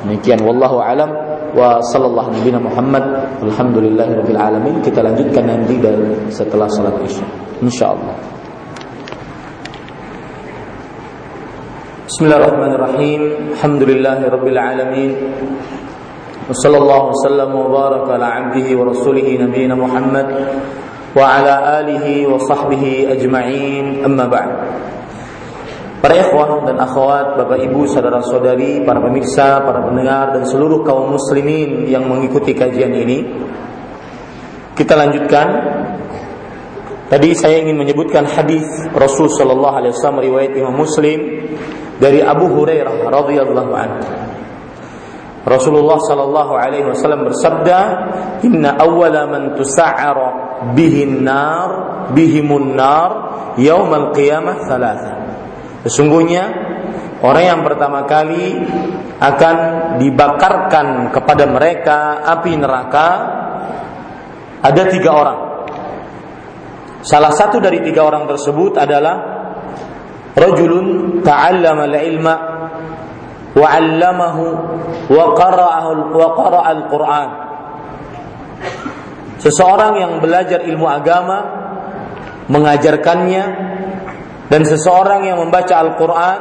Demikian wallahu alam wa sallallahu nabi Muhammad alhamdulillahirabbil alamin. Kita lanjutkan nanti dan setelah salat Isya insyaallah Bismillahirrahmanirrahim Alhamdulillahirabbil alamin وصلى الله وسلم وبارك على عبده ورسوله نبينا محمد وعلى آله وصحبه أجمعين أما بعد Para ikhwan dan akhwat, bapak ibu, saudara-saudari, para pemirsa, para pendengar dan seluruh kaum muslimin yang mengikuti kajian ini Kita lanjutkan Tadi saya ingin menyebutkan hadis Rasul sallallahu alaihi wasallam riwayat Imam Muslim dari Abu Hurairah radhiyallahu anhu. Rasulullah sallallahu alaihi wasallam bersabda, "Inna awwala man tusa'ara bihi an-nar bihimun nar yaumal qiyamah thalatha." Sesungguhnya orang yang pertama kali akan dibakarkan kepada mereka api neraka ada tiga orang Salah satu dari tiga orang tersebut adalah rajulun ta'allama al-ilma wa wa qara'ahu wa al-Qur'an. Seseorang yang belajar ilmu agama mengajarkannya dan seseorang yang membaca Al-Qur'an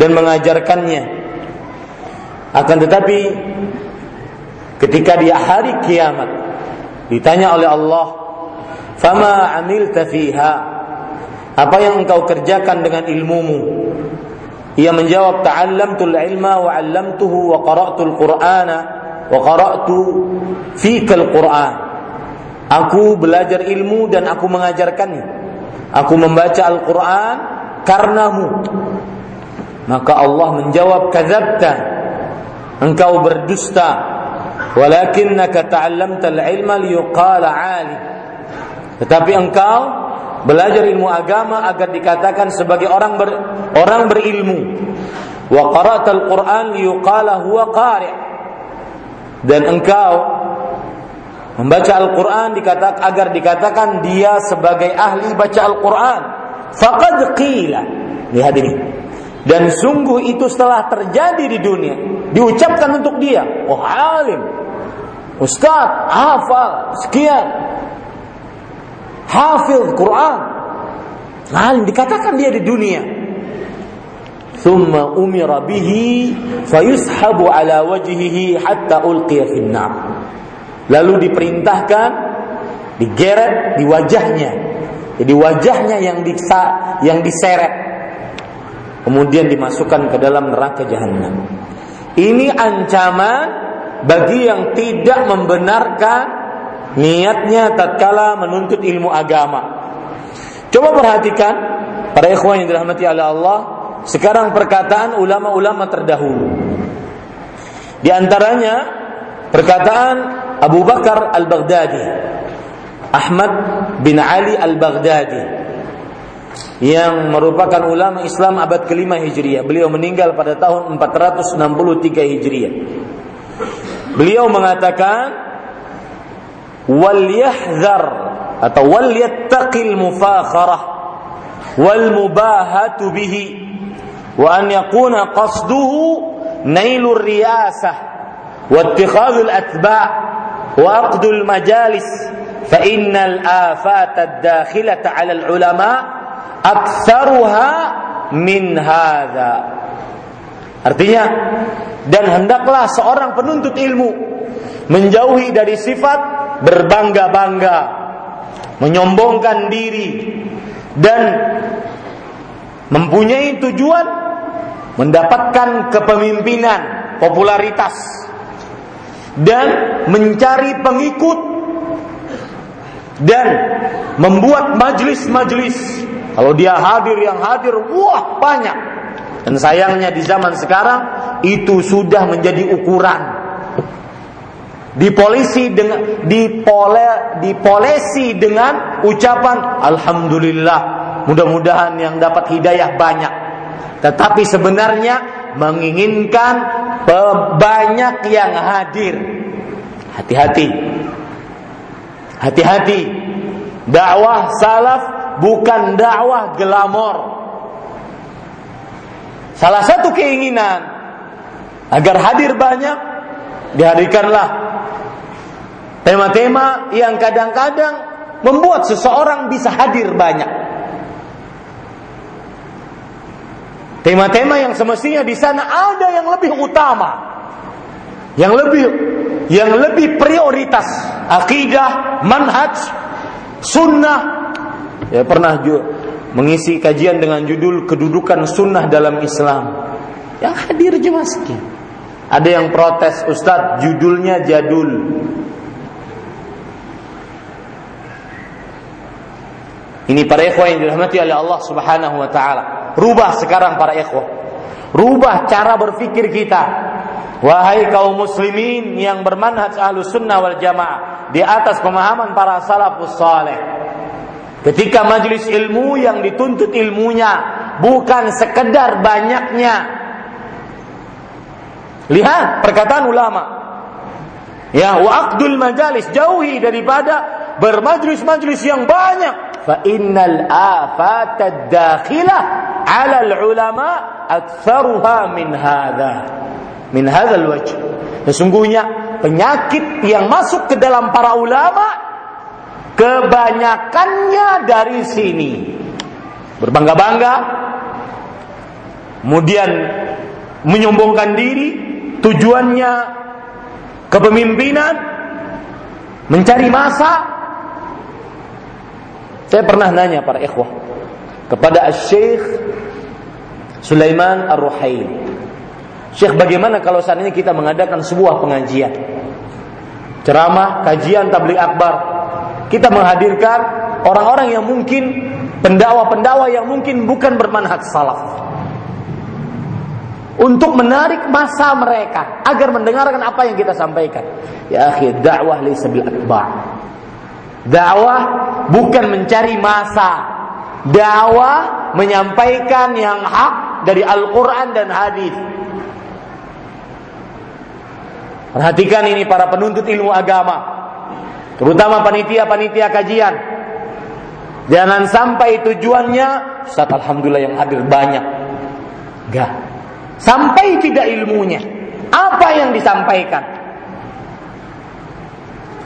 dan mengajarkannya. Akan tetapi ketika di hari kiamat ditanya oleh Allah Fama amilta fiha Apa yang engkau kerjakan dengan ilmumu Ia menjawab, "Ta'allamtul ilma wa 'allamtuhu wa qara'tul Qur'ana wa qara'tu fikal Qur'an." Aku belajar ilmu dan aku mengajarkannya. Aku membaca Al-Qur'an karenamu. Maka Allah menjawab, "Kadzabta." Engkau berdusta. Walakinnaka ta'allamtal ilma liyuqala 'alim. Tetapi engkau belajar ilmu agama agar dikatakan sebagai orang ber, orang berilmu. Wa qara'tal Qur'an liyuqala huwa qari'. Dan engkau membaca Al-Qur'an dikatakan agar dikatakan dia sebagai ahli baca Al-Qur'an. Faqad qila. Lihat ini. Dan sungguh itu setelah terjadi di dunia, diucapkan untuk dia, oh alim, ustaz, hafal, sekian, hafil Quran. Alim dikatakan dia di dunia. Thumma umira bihi fayushabu ala wajhihi hatta ulqiya finnar. Lalu diperintahkan digeret di wajahnya. Jadi wajahnya yang disa, yang diseret. Kemudian dimasukkan ke dalam neraka jahanam. Ini ancaman bagi yang tidak membenarkan niatnya tatkala menuntut ilmu agama. Coba perhatikan para ikhwan yang dirahmati oleh Allah, sekarang perkataan ulama-ulama terdahulu. Di antaranya perkataan Abu Bakar Al-Baghdadi, Ahmad bin Ali Al-Baghdadi yang merupakan ulama Islam abad kelima Hijriah. Beliau meninggal pada tahun 463 Hijriah. Beliau mengatakan wal yahzar atau wal yattaqil mufakharah wal mubahatu bihi wa an yakuna qasduhu nailur riyasah wa ittikhadul atba' wa aqdul majalis fa innal afat ad-dakhilata 'ala al-ulama aktsaruha min hadha. Artinya dan hendaklah seorang penuntut ilmu menjauhi dari sifat berbangga-bangga, menyombongkan diri dan mempunyai tujuan mendapatkan kepemimpinan, popularitas dan mencari pengikut dan membuat majlis-majlis. Kalau dia hadir yang hadir, wah banyak. Dan sayangnya di zaman sekarang itu sudah menjadi ukuran dipolisi dengan dipole dipolesi dengan ucapan alhamdulillah mudah-mudahan yang dapat hidayah banyak. Tetapi sebenarnya menginginkan banyak yang hadir. Hati-hati. Hati-hati. Dakwah salaf bukan dakwah glamor. Salah satu keinginan agar hadir banyak dihadirkanlah Tema-tema yang kadang-kadang membuat seseorang bisa hadir banyak. Tema-tema yang semestinya di sana ada yang lebih utama. Yang lebih yang lebih prioritas akidah, manhaj, sunnah. Ya pernah juga mengisi kajian dengan judul kedudukan sunnah dalam Islam. Yang hadir cuma sekian. Ada yang protes, Ustadz judulnya jadul. Ini para ikhwah yang dirahmati oleh Allah Subhanahu wa taala. Rubah sekarang para ikhwah. Rubah cara berpikir kita. Wahai kaum muslimin yang bermanhaj ahlus sunnah wal jamaah di atas pemahaman para salafus saleh. Ketika majelis ilmu yang dituntut ilmunya bukan sekedar banyaknya. Lihat perkataan ulama. Ya, wa majalis jauhi daripada bermajlis-majlis yang banyak. Fa innal afat ad-dakhilah 'ala al-ulama aktsaruha min hadha. Min hadzal wajh sesungguhnya penyakit yang masuk ke dalam para ulama kebanyakannya dari sini. Berbangga-bangga. Kemudian menyombongkan diri. Tujuannya kepemimpinan. Mencari masa saya pernah nanya para ikhwah kepada Syekh Sulaiman Ar-Ruhail. Syekh bagaimana kalau seandainya kita mengadakan sebuah pengajian? Ceramah, kajian tabligh akbar. Kita menghadirkan orang-orang yang mungkin pendakwa-pendakwa yang mungkin bukan bermanhaj salaf. Untuk menarik masa mereka agar mendengarkan apa yang kita sampaikan. Ya akhi, dakwah laysa bil akbar. Dakwah bukan mencari masa. Dakwah menyampaikan yang hak dari Al-Quran dan hadis. Perhatikan ini para penuntut ilmu agama. Terutama panitia-panitia kajian. Jangan sampai tujuannya, Ustaz Alhamdulillah yang hadir banyak. Enggak. Sampai tidak ilmunya. Apa yang disampaikan?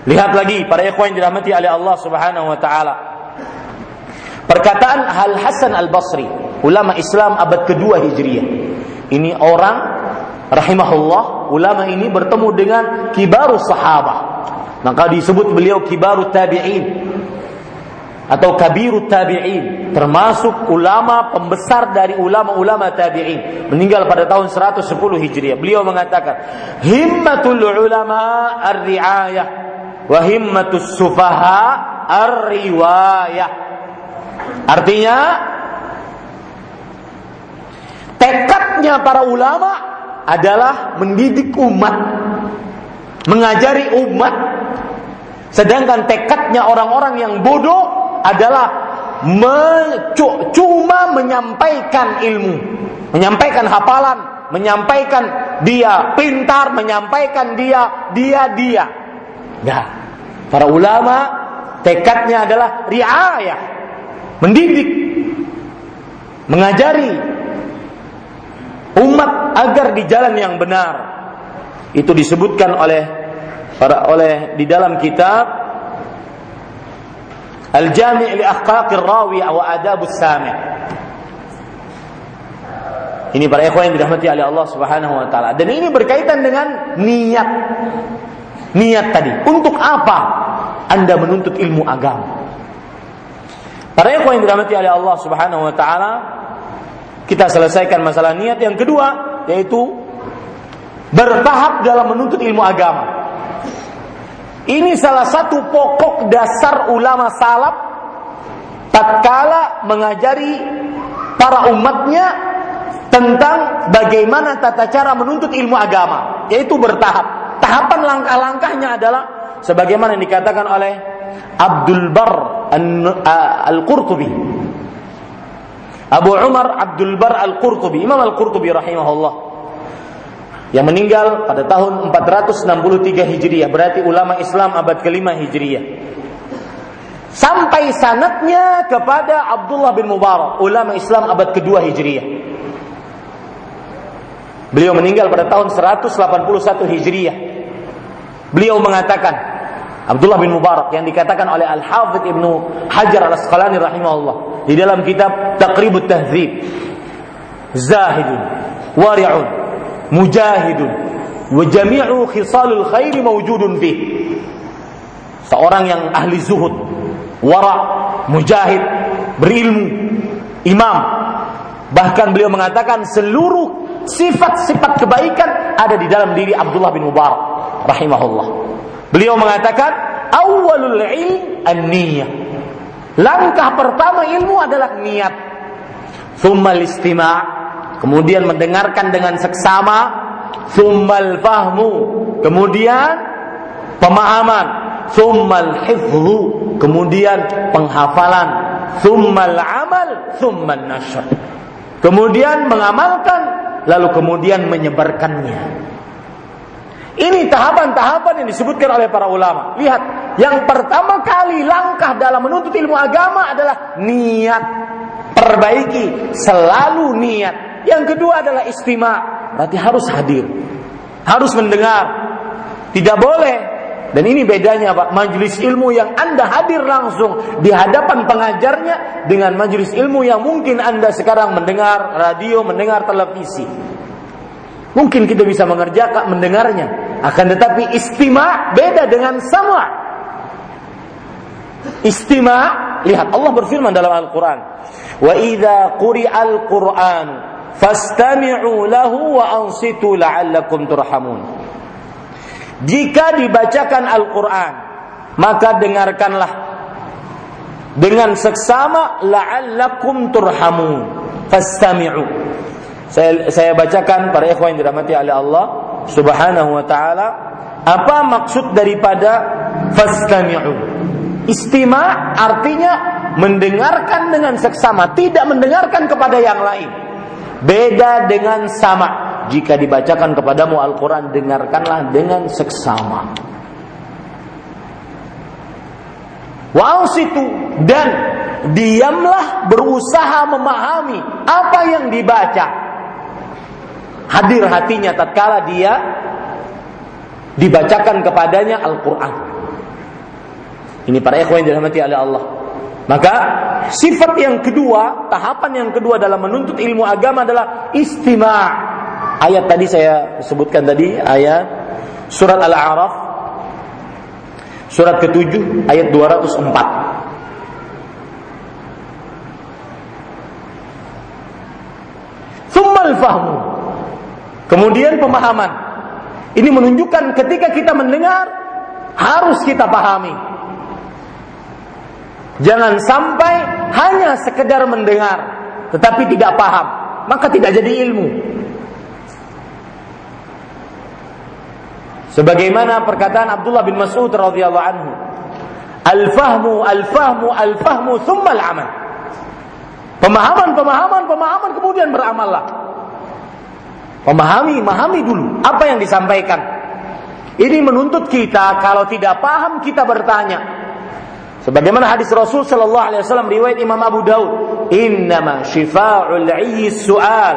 Lihat lagi para ikhwan yang dirahmati oleh Allah Subhanahu wa taala. Perkataan Hal Hasan Al Basri, ulama Islam abad kedua Hijriah. Ini orang rahimahullah, ulama ini bertemu dengan kibarus sahabah. Maka disebut beliau kibarut tabi'in atau kabirut tabi'in, termasuk ulama pembesar dari ulama-ulama tabi'in, meninggal pada tahun 110 Hijriah. Beliau mengatakan, "Himmatul ulama ar-ri'ayah wa himmatus sufaha ar-riwayah." Artinya tekadnya para ulama adalah mendidik umat, mengajari umat. Sedangkan tekadnya orang-orang yang bodoh adalah cuma menyampaikan ilmu, menyampaikan hafalan, menyampaikan dia pintar, menyampaikan dia dia dia. Nah, para ulama tekadnya adalah riayah, mendidik, mengajari umat agar di jalan yang benar. Itu disebutkan oleh para oleh di dalam kitab Al-Jami' li Akhlaqir Rawi wa Adabus Sami'. Ini para ikhwan yang dirahmati oleh Allah Subhanahu wa taala. Dan ini berkaitan dengan niat. Niat tadi. Untuk apa Anda menuntut ilmu agama? Para ikhwan yang dirahmati oleh Allah Subhanahu wa taala, kita selesaikan masalah niat yang kedua yaitu bertahap dalam menuntut ilmu agama. Ini salah satu pokok dasar ulama salaf tatkala mengajari para umatnya tentang bagaimana tata cara menuntut ilmu agama, yaitu bertahap. Tahapan langkah-langkahnya adalah sebagaimana yang dikatakan oleh Abdul Bar Al-Qurtubi. Abu Umar Abdul Bar Al-Qurtubi, Imam Al-Qurtubi rahimahullah. Yang meninggal pada tahun 463 Hijriah, berarti ulama Islam abad kelima Hijriah. Sampai sanatnya kepada Abdullah bin Mubarak, ulama Islam abad kedua Hijriah. Beliau meninggal pada tahun 181 Hijriah. Beliau mengatakan, Abdullah bin Mubarak yang dikatakan oleh Al-Hafidh Ibnu Hajar Al-Asqalani rahimahullah di dalam kitab Taqribut Tahdzib Zahidun wari'un mujahidun wa khisalul khairi mawjudun fi seorang yang ahli zuhud wara mujahid berilmu imam bahkan beliau mengatakan seluruh sifat-sifat kebaikan ada di dalam diri Abdullah bin Mubarak rahimahullah Beliau mengatakan awalul ilm an-niyah. Langkah pertama ilmu adalah niat. Thummal istima' kemudian mendengarkan dengan seksama, thummal fahmu, kemudian pemahaman, thummal hifzu, kemudian penghafalan, thummal amal, thummal nashr. Kemudian mengamalkan, lalu kemudian menyebarkannya. Ini tahapan-tahapan yang disebutkan oleh para ulama. Lihat, yang pertama kali langkah dalam menuntut ilmu agama adalah niat. Perbaiki selalu niat. Yang kedua adalah istimewa. Berarti harus hadir. Harus mendengar. Tidak boleh. Dan ini bedanya Pak, majelis ilmu yang Anda hadir langsung di hadapan pengajarnya dengan majelis ilmu yang mungkin Anda sekarang mendengar radio, mendengar televisi. Mungkin kita bisa mengerjakan mendengarnya, akan tetapi istima beda dengan sama. Istima, lihat Allah berfirman dalam Al-Qur'an, "Wa idza quri'al Qur'an fastami'u lahu wa ansitu la'allakum turhamun. Jika dibacakan Al-Qur'an, maka dengarkanlah dengan seksama la'allakum turhamun. Fastami'u. Saya, saya bacakan para ikhwan yang dirahmati oleh Allah Subhanahu wa taala apa maksud daripada fastami'u. Istima artinya mendengarkan dengan seksama, tidak mendengarkan kepada yang lain. Beda dengan sama. Jika dibacakan kepadamu Al-Quran, dengarkanlah dengan seksama. Wa situ dan diamlah berusaha memahami apa yang dibaca. Hadir hatinya tatkala dia dibacakan kepadanya Al-Quran. Ini para ikhwan yang dirahmati oleh Allah. Maka sifat yang kedua, tahapan yang kedua dalam menuntut ilmu agama adalah istima'. Ayat tadi saya sebutkan tadi ayat surat Al-A'raf surat ke-7 ayat 204. Thummal fahmu. Kemudian pemahaman. Ini menunjukkan ketika kita mendengar harus kita pahami. Jangan sampai hanya sekedar mendengar tetapi tidak paham, maka tidak jadi ilmu. Sebagaimana perkataan Abdullah bin Mas'ud radhiyallahu anhu, "Al-fahmu, al-fahmu, al-fahmu, thumma al-amal." Pemahaman, pemahaman, pemahaman kemudian beramallah. Pemahami, memahami dulu apa yang disampaikan. Ini menuntut kita kalau tidak paham kita bertanya. Sebagaimana hadis Rasul sallallahu alaihi wasallam riwayat Imam Abu Daud, "Innama syifa'ul 'ayyi su'al."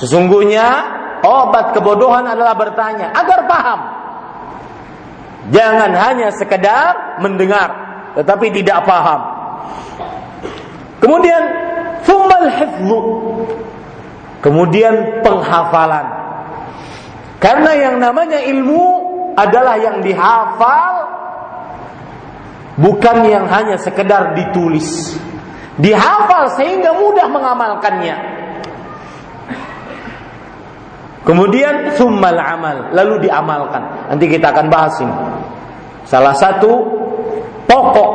Sesungguhnya obat kebodohan adalah bertanya agar paham. Jangan hanya sekedar mendengar tetapi tidak paham. Kemudian thummal hifdhu. Kemudian penghafalan. Karena yang namanya ilmu adalah yang dihafal bukan yang hanya sekedar ditulis dihafal sehingga mudah mengamalkannya kemudian summal amal lalu diamalkan. Nanti kita akan bahas ini. Salah satu pokok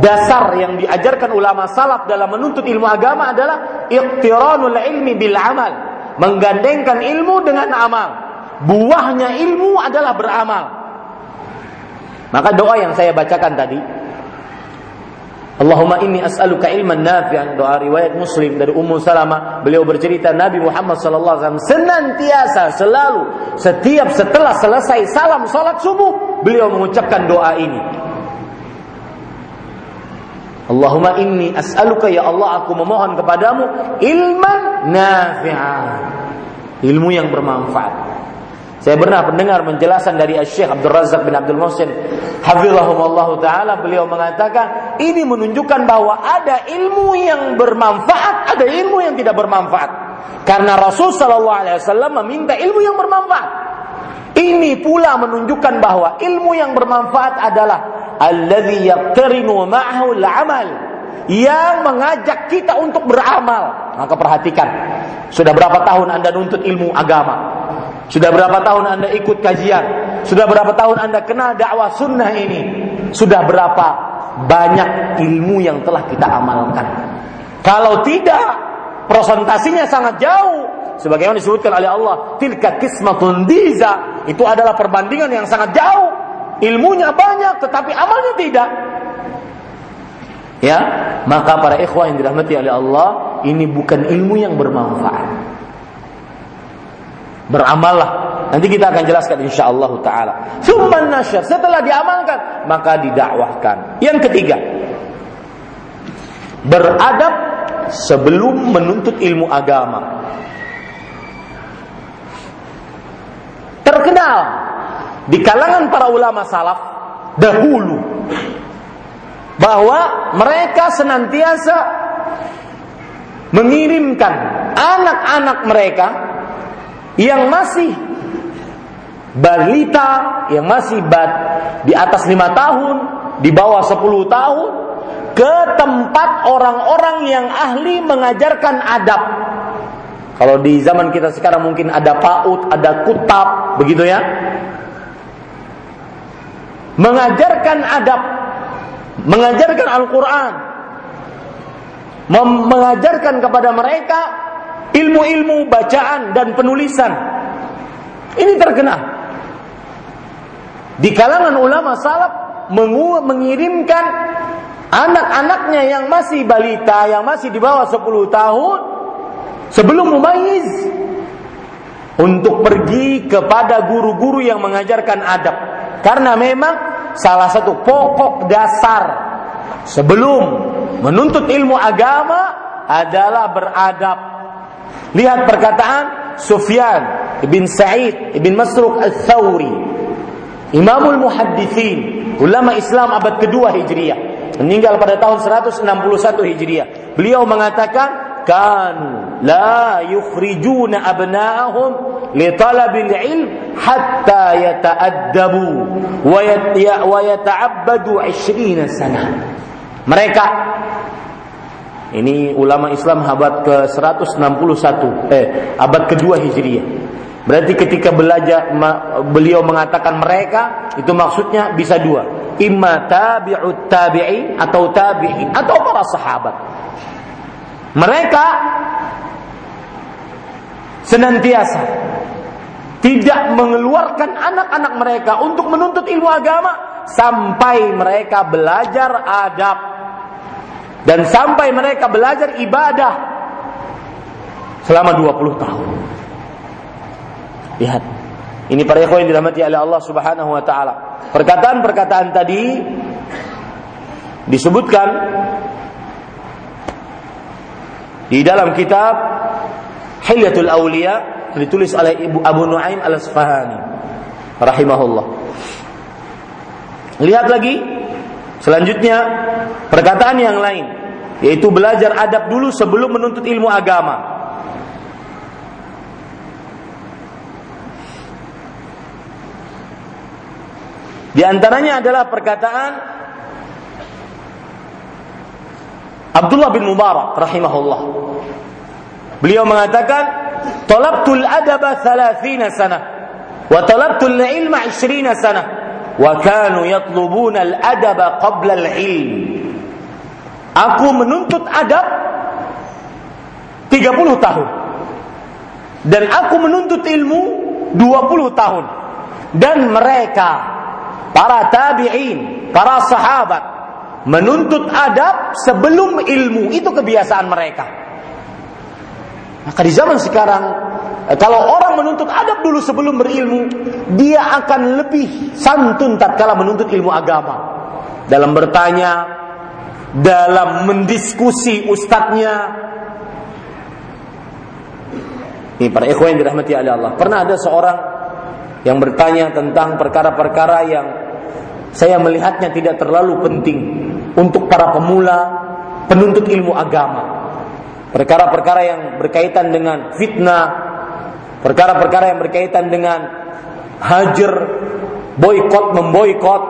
dasar yang diajarkan ulama salaf dalam menuntut ilmu agama adalah iqtiranul ilmi bil amal. Menggandengkan ilmu dengan amal. Buahnya ilmu adalah beramal. Maka doa yang saya bacakan tadi Allahumma inni as'aluka ilman nafi'an. Doa riwayat Muslim dari Ummu Salamah. Beliau bercerita Nabi Muhammad sallallahu alaihi wasallam senantiasa selalu setiap setelah selesai salam salat subuh beliau mengucapkan doa ini. Allahumma inni as'aluka ya Allah aku memohon kepadamu ilman nafi'an. Ilmu yang bermanfaat saya pernah mendengar penjelasan dari Syekh Abdul Razak bin Abdul Muhsin Hafizahumullah Ta'ala Beliau mengatakan Ini menunjukkan bahwa ada ilmu yang bermanfaat Ada ilmu yang tidak bermanfaat. Karena Rasul Sallallahu Alaihi Wasallam meminta ilmu yang bermanfaat. Ini pula menunjukkan bahwa ilmu yang bermanfaat adalah Alladhi yaqtarinu ma'ahu al-amal Yang mengajak kita untuk beramal. Maka perhatikan Sudah berapa tahun anda nuntut ilmu agama sudah berapa tahun Anda ikut kajian? Sudah berapa tahun Anda kenal dakwah sunnah ini? Sudah berapa banyak ilmu yang telah kita amalkan? Kalau tidak, presentasinya sangat jauh. Sebagaimana disebutkan oleh Allah, tilka kismatun diza. Itu adalah perbandingan yang sangat jauh. Ilmunya banyak, tetapi amalnya tidak. Ya, maka para ikhwah yang dirahmati oleh Allah, ini bukan ilmu yang bermanfaat beramallah. Nanti kita akan jelaskan insyaallah taala. Summan nasyar, setelah diamalkan maka didakwahkan. Yang ketiga, beradab sebelum menuntut ilmu agama. Terkenal di kalangan para ulama salaf dahulu bahwa mereka senantiasa mengirimkan anak-anak mereka yang masih balita yang masih bad di atas lima tahun di bawah sepuluh tahun ke tempat orang-orang yang ahli mengajarkan adab Kalau di zaman kita sekarang mungkin ada PAUD, ada kutab, begitu ya. Mengajarkan adab, mengajarkan Al-Quran, mengajarkan kepada mereka ilmu-ilmu bacaan dan penulisan. Ini terkenal. Di kalangan ulama salaf mengirimkan anak-anaknya yang masih balita, yang masih di bawah 10 tahun sebelum mumayyiz untuk pergi kepada guru-guru yang mengajarkan adab. Karena memang salah satu pokok dasar sebelum menuntut ilmu agama adalah beradab. Lihat perkataan Sufyan ibn Sa'id ibn Masruq al-Thawri, Imamul Muhaddithin, ulama Islam abad kedua Hijriah, meninggal pada tahun 161 Hijriah. Beliau mengatakan, kan la yukhrijuna abna'ahum li talabil ilm hatta yata'addabu wa yata'abbadu 20 sana. Mereka ini ulama Islam abad ke-161 eh abad kedua Hijriah. Berarti ketika belajar beliau mengatakan mereka itu maksudnya bisa dua, imma tabi'ut tabi'in atau tabi'in atau para sahabat. Mereka senantiasa tidak mengeluarkan anak-anak mereka untuk menuntut ilmu agama sampai mereka belajar adab dan sampai mereka belajar ibadah selama 20 tahun. Lihat. Ini para ikhwan yang dirahmati oleh Allah Subhanahu wa taala. Perkataan-perkataan tadi disebutkan di dalam kitab Hilyatul Aulia ditulis oleh Ibu Abu Nuaim Al-Asfahani rahimahullah. Lihat lagi Selanjutnya perkataan yang lain yaitu belajar adab dulu sebelum menuntut ilmu agama. Di antaranya adalah perkataan Abdullah bin Mubarak rahimahullah. Beliau mengatakan, "Talabtul adaba 30 sana wa talabtul ilma 20 sana." Wa kanu yatlubuna al-adaba qabla al-ilm. Aku menuntut adab 30 tahun. Dan aku menuntut ilmu 20 tahun. Dan mereka para tabi'in, para sahabat menuntut adab sebelum ilmu. Itu kebiasaan mereka. Maka di zaman sekarang kalau orang menuntut adab dulu sebelum berilmu, dia akan lebih santun tatkala menuntut ilmu agama. Dalam bertanya, dalam mendiskusi ustadznya. Ini para ikhwan yang dirahmati oleh Allah. Pernah ada seorang yang bertanya tentang perkara-perkara yang saya melihatnya tidak terlalu penting untuk para pemula penuntut ilmu agama. Perkara-perkara yang berkaitan dengan fitnah, perkara-perkara yang berkaitan dengan hajar, boykot, memboykot,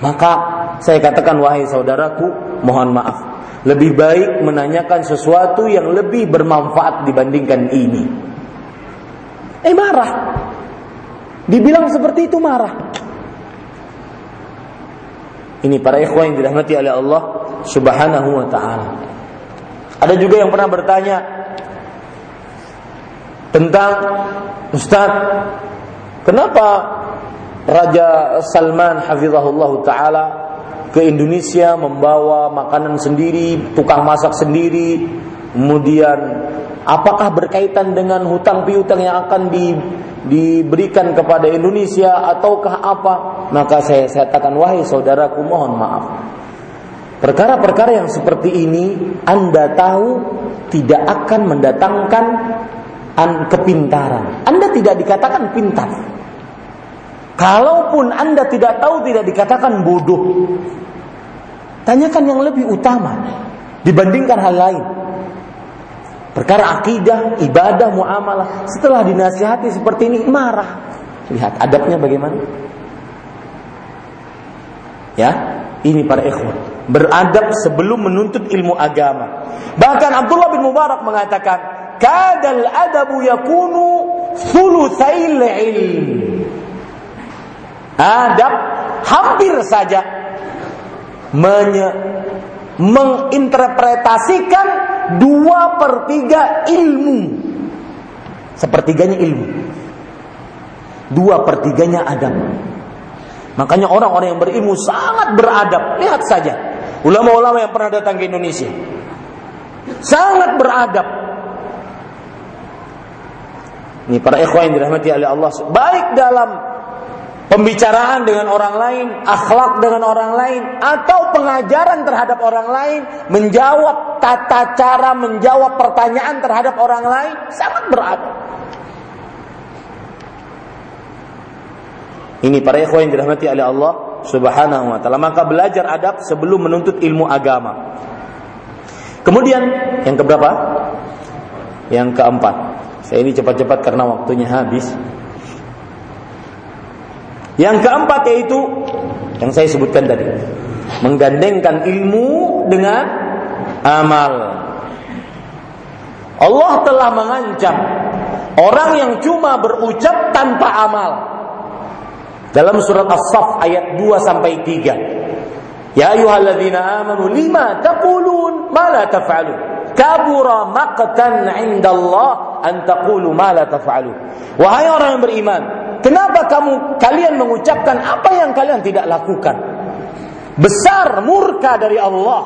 maka saya katakan wahai saudaraku, mohon maaf. Lebih baik menanyakan sesuatu yang lebih bermanfaat dibandingkan ini. Eh marah. Dibilang seperti itu marah. Ini para ikhwan yang dirahmati oleh Allah Subhanahu wa taala. Ada juga yang pernah bertanya, tentang Ustaz kenapa Raja Salman hafizahullah taala ke Indonesia membawa makanan sendiri, tukang masak sendiri, kemudian apakah berkaitan dengan hutang piutang yang akan di, diberikan kepada Indonesia ataukah apa? Maka saya saya katakan wahai saudaraku mohon maaf. Perkara-perkara yang seperti ini Anda tahu tidak akan mendatangkan an kepintaran. Anda tidak dikatakan pintar. Kalaupun Anda tidak tahu tidak dikatakan bodoh. Tanyakan yang lebih utama dibandingkan hal lain. Perkara akidah, ibadah, muamalah. Setelah dinasihati seperti ini marah. Lihat adabnya bagaimana? Ya, ini para ikhwan. Beradab sebelum menuntut ilmu agama. Bahkan Abdullah bin Mubarak mengatakan, kadal adabu yakunu thulutsail ilm. Adab hampir saja menye, menginterpretasikan dua per tiga ilmu. Sepertiganya ilmu. Dua pertiganya adab. Makanya orang-orang yang berilmu sangat beradab. Lihat saja. Ulama-ulama yang pernah datang ke Indonesia. Sangat beradab. Ini para ikhwan yang dirahmati oleh Allah. Baik dalam pembicaraan dengan orang lain, akhlak dengan orang lain, atau pengajaran terhadap orang lain, menjawab tata cara menjawab pertanyaan terhadap orang lain, sangat beradab. Ini para ikhwan yang dirahmati oleh Allah Subhanahu wa taala. Maka belajar adab sebelum menuntut ilmu agama. Kemudian yang keberapa? Yang keempat. Saya ini cepat-cepat karena waktunya habis. Yang keempat yaitu yang saya sebutkan tadi, menggandengkan ilmu dengan amal. Allah telah mengancam orang yang cuma berucap tanpa amal. Dalam surat As-Saff ayat 2 sampai 3. Ya ayyuhalladzina amanu lima taqulun ma la taf'alun. Kabura maqtan 'inda Allah an taqulu ma la taf'alun. Wahai orang yang beriman, kenapa kamu kalian mengucapkan apa yang kalian tidak lakukan? Besar murka dari Allah.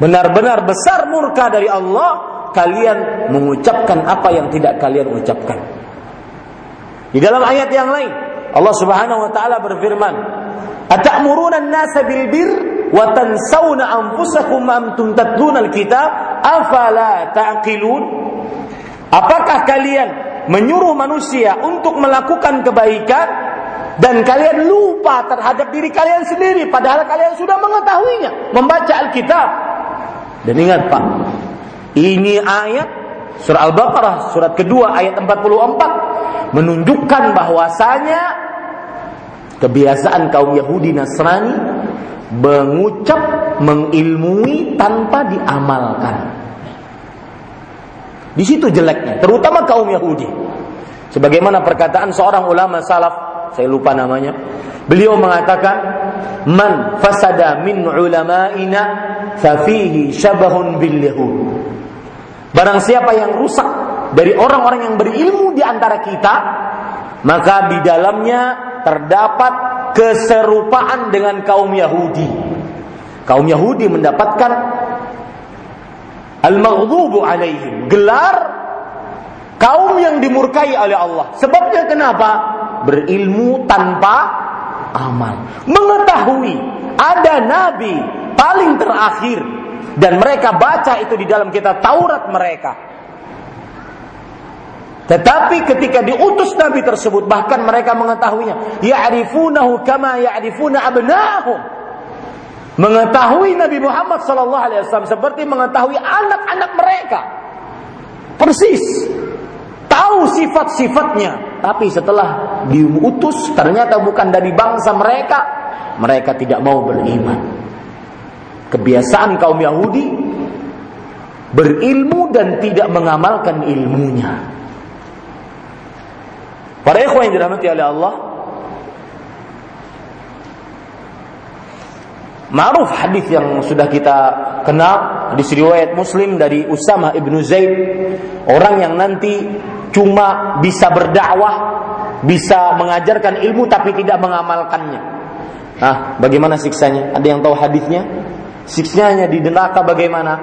Benar-benar besar murka dari Allah kalian mengucapkan apa yang tidak kalian ucapkan. Di dalam ayat yang lain, Allah Subhanahu wa taala berfirman, "Atamuruna an-nasa bil wa tansawna anfusakum antum tatluna al-kitab afala taqilun?" Apakah kalian menyuruh manusia untuk melakukan kebaikan dan kalian lupa terhadap diri kalian sendiri padahal kalian sudah mengetahuinya, membaca Alkitab. Dan ingat Pak, ini ayat surah Al-Baqarah surat kedua ayat 44 menunjukkan bahwasanya kebiasaan kaum Yahudi Nasrani mengucap mengilmui tanpa diamalkan. Di situ jeleknya, terutama kaum Yahudi. Sebagaimana perkataan seorang ulama salaf, saya lupa namanya. Beliau mengatakan, "Man fasada min ulama'ina fafihi syabahun bil yahud." Barang siapa yang rusak dari orang-orang yang berilmu di antara kita, maka di dalamnya terdapat keserupaan dengan kaum Yahudi. Kaum Yahudi mendapatkan al-maghdubu alaihim, gelar kaum yang dimurkai oleh Allah. Sebabnya kenapa? Berilmu tanpa amal. Mengetahui ada nabi paling terakhir dan mereka baca itu di dalam kitab Taurat mereka. Tetapi ketika diutus Nabi tersebut bahkan mereka mengetahuinya, ya'rifunahu kama ya'rifuna abna'ahum. Mengetahui Nabi Muhammad sallallahu alaihi wasallam seperti mengetahui anak-anak mereka. Persis. Tahu sifat-sifatnya, tapi setelah diutus ternyata bukan dari bangsa mereka, mereka tidak mau beriman. Kebiasaan kaum Yahudi berilmu dan tidak mengamalkan ilmunya. Para ikhwan yang dirahmati oleh Allah, Ma'ruf hadis yang sudah kita kenal di riwayat Muslim dari Usama ibnu Zaid, orang yang nanti cuma bisa berdakwah, bisa mengajarkan ilmu tapi tidak mengamalkannya. Nah, bagaimana siksanya? Ada yang tahu hadisnya? Siksanya di neraka bagaimana?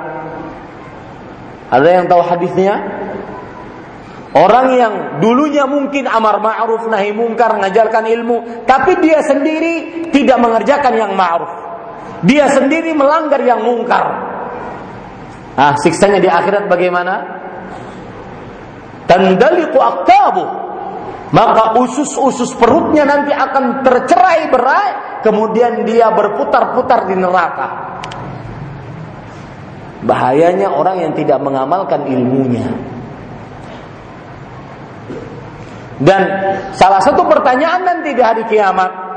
Ada yang tahu hadisnya? Orang yang dulunya mungkin amar ma'ruf nahi mungkar mengajarkan ilmu, tapi dia sendiri tidak mengerjakan yang ma'ruf. Dia sendiri melanggar yang mungkar. Ah, siksanya di akhirat bagaimana? Tandaliku aktabu. Maka usus-usus perutnya nanti akan tercerai berai, kemudian dia berputar-putar di neraka. Bahayanya orang yang tidak mengamalkan ilmunya. Dan salah satu pertanyaan nanti di hari kiamat,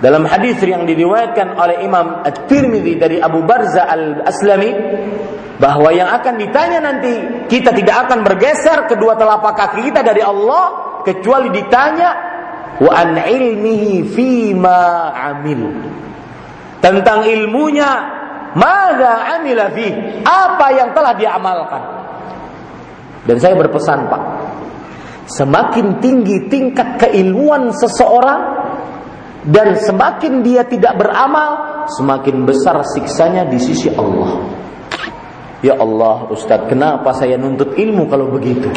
Dalam hadis yang diriwayatkan oleh Imam At-Tirmidzi dari Abu Barza Al-Aslami bahwa yang akan ditanya nanti kita tidak akan bergeser kedua telapak kaki kita dari Allah kecuali ditanya wa an ilmihi fima amil? Tentang ilmunya mada amila fi? Apa yang telah dia amalkan? Dan saya berpesan Pak semakin tinggi tingkat keilmuan seseorang dan semakin dia tidak beramal, semakin besar siksanya di sisi Allah. Ya Allah, Ustadz, kenapa saya nuntut ilmu kalau begitu?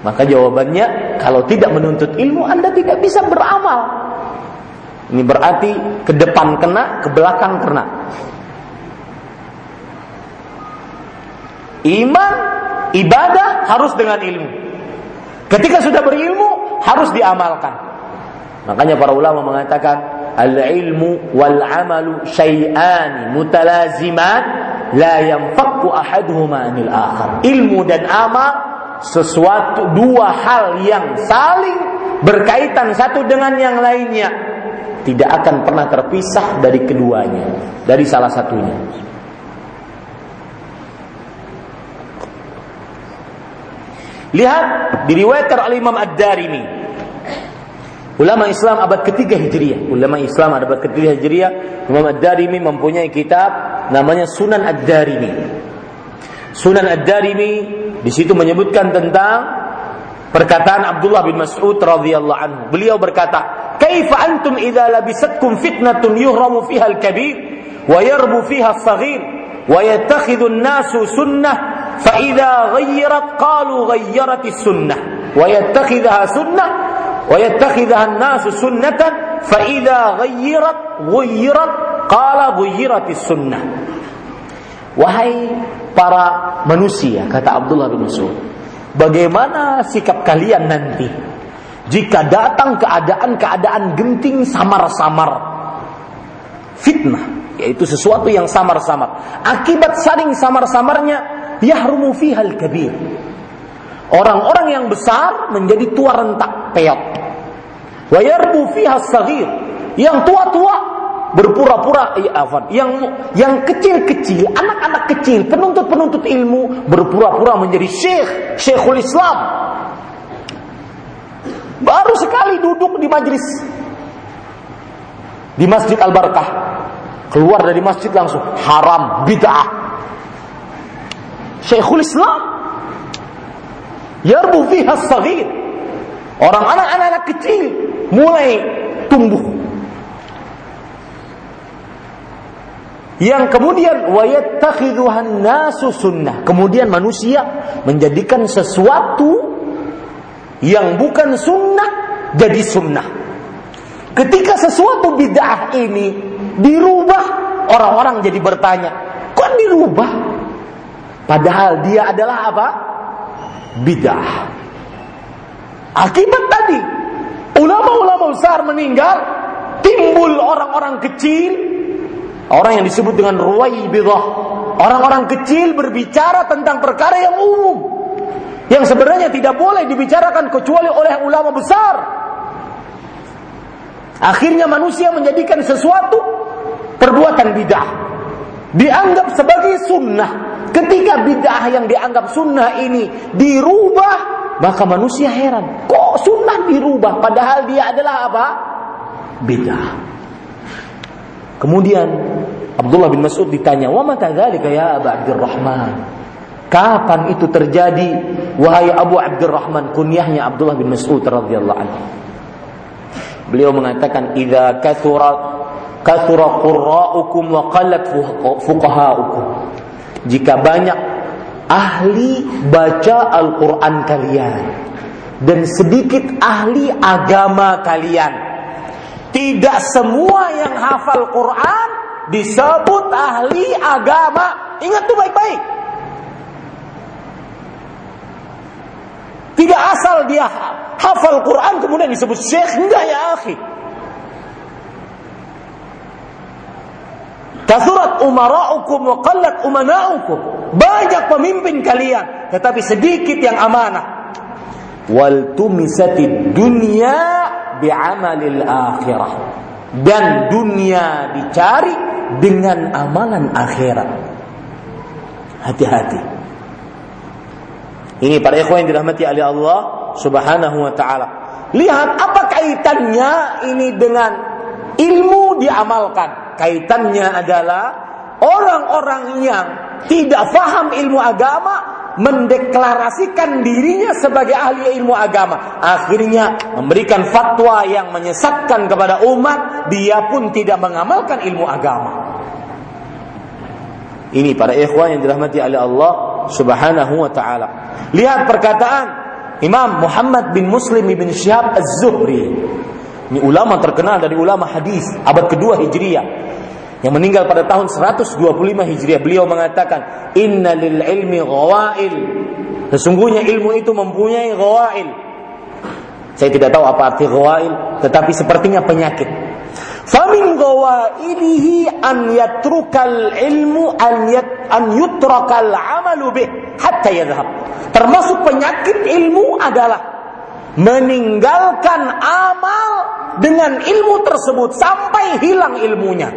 Maka jawabannya, kalau tidak menuntut ilmu, Anda tidak bisa beramal. Ini berarti ke depan kena, ke belakang kena. Iman, ibadah harus dengan ilmu. Ketika sudah berilmu, harus diamalkan. Makanya para ulama mengatakan al-ilmu wal amalu syai'an mutalaziman la yanfakku ahaduhuma anil akhar. Ilmu dan amal sesuatu dua hal yang saling berkaitan satu dengan yang lainnya tidak akan pernah terpisah dari keduanya dari salah satunya lihat diriwayatkan oleh Imam Ad-Darimi Ulama Islam abad ketiga Hijriah. Ulama Islam abad ketiga Hijriah, Imam Ad-Darimi mempunyai kitab namanya Sunan Ad-Darimi. Sunan Ad-Darimi di situ menyebutkan tentang perkataan Abdullah bin Mas'ud radhiyallahu anhu. Beliau berkata, "Kaifa antum idza labisatkum fitnatun yuhramu fiha al-kabir wa yarbu fiha as-saghir wa yattakhidhu an-nasu sunnah fa idza ghayyarat qalu ghayyarat as-sunnah wa yattakhidha sunnah ويتخذها الناس سنة فإذا غيرت غيرت قال غيرت السنة Wahai para manusia, kata Abdullah bin Mas'ud, bagaimana sikap kalian nanti jika datang keadaan-keadaan genting samar-samar fitnah yaitu sesuatu yang samar-samar akibat saling samar-samarnya yahrumu fihal kabir orang-orang yang besar menjadi tua rentak peot Wa yarbu fiha saghir. Yang tua-tua berpura-pura ya, yang yang kecil-kecil, anak-anak kecil, penuntut-penuntut ilmu berpura-pura menjadi syekh, syekhul Islam. Baru sekali duduk di majlis di Masjid Al-Barakah. Keluar dari masjid langsung haram, bid'ah. Syekhul Islam. Yarbu fiha saghir. Orang anak-anak kecil mulai tumbuh. Yang kemudian wayattakhidhuhan nasu sunnah. Kemudian manusia menjadikan sesuatu yang bukan sunnah jadi sunnah. Ketika sesuatu bid'ah ini dirubah, orang-orang jadi bertanya, kok dirubah? Padahal dia adalah apa? Bid'ah. Akibat tadi ulama-ulama besar meninggal, timbul orang-orang kecil, orang yang disebut dengan ruwaibidah. Orang-orang kecil berbicara tentang perkara yang umum. Yang sebenarnya tidak boleh dibicarakan kecuali oleh ulama besar. Akhirnya manusia menjadikan sesuatu perbuatan bidah. Dianggap sebagai sunnah. Ketika bidah yang dianggap sunnah ini dirubah maka manusia heran, kok sunnah dirubah padahal dia adalah apa? Bid'ah. Kemudian Abdullah bin Mas'ud ditanya, "Wa mata dzalika ya Abu Abdurrahman?" Kapan itu terjadi wahai Abu Abdurrahman kunyahnya Abdullah bin Mas'ud radhiyallahu anhu. Beliau mengatakan, "Idza kathura kathura qurra'ukum wa qallat fuqaha'ukum." Jika banyak ahli baca Al-Quran kalian dan sedikit ahli agama kalian. Tidak semua yang hafal Quran disebut ahli agama. Ingat tuh baik-baik. Tidak asal dia hafal Quran kemudian disebut syekh enggak ya akhi. Kasurat umara'ukum wa qallat umana'ukum. Banyak pemimpin kalian, tetapi sedikit yang amanah. Wal tumisati dunya bi'amalil akhirah. Dan dunia dicari dengan amalan akhirat. Hati-hati. Ini para ikhwan yang dirahmati oleh Allah Subhanahu wa taala. Lihat apa kaitannya ini dengan ilmu diamalkan. Kaitannya adalah orang-orang yang tidak faham ilmu agama mendeklarasikan dirinya sebagai ahli ilmu agama. Akhirnya memberikan fatwa yang menyesatkan kepada umat, dia pun tidak mengamalkan ilmu agama. Ini para ikhwan yang dirahmati oleh Allah Subhanahu wa taala. Lihat perkataan Imam Muhammad bin Muslim bin Syihab Az-Zuhri. Ini ulama terkenal dari ulama hadis abad kedua Hijriah yang meninggal pada tahun 125 Hijriah beliau mengatakan inna lil ilmi ghawail. Sesungguhnya ilmu itu mempunyai ghawail. Saya tidak tahu apa arti ghawail tetapi sepertinya penyakit. Famin ghawailihi an yatrukal ilmu an yat an yutrakal amalu bih hatta yadhhab. Termasuk penyakit ilmu adalah meninggalkan amal dengan ilmu tersebut sampai hilang ilmunya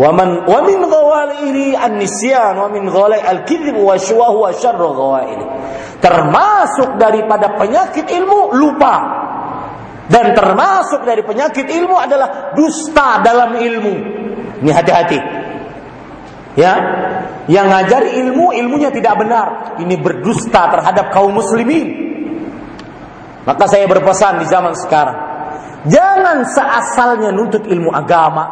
Waman an-nisyan wa min ghalai al-kadzib wa. Termasuk daripada penyakit ilmu lupa. Dan termasuk dari penyakit ilmu adalah dusta dalam ilmu. Ini hati-hati. Ya, yang ngajari ilmu ilmunya tidak benar, ini berdusta terhadap kaum muslimin. Maka saya berpesan di zaman sekarang, jangan seasalnya nuntut ilmu agama,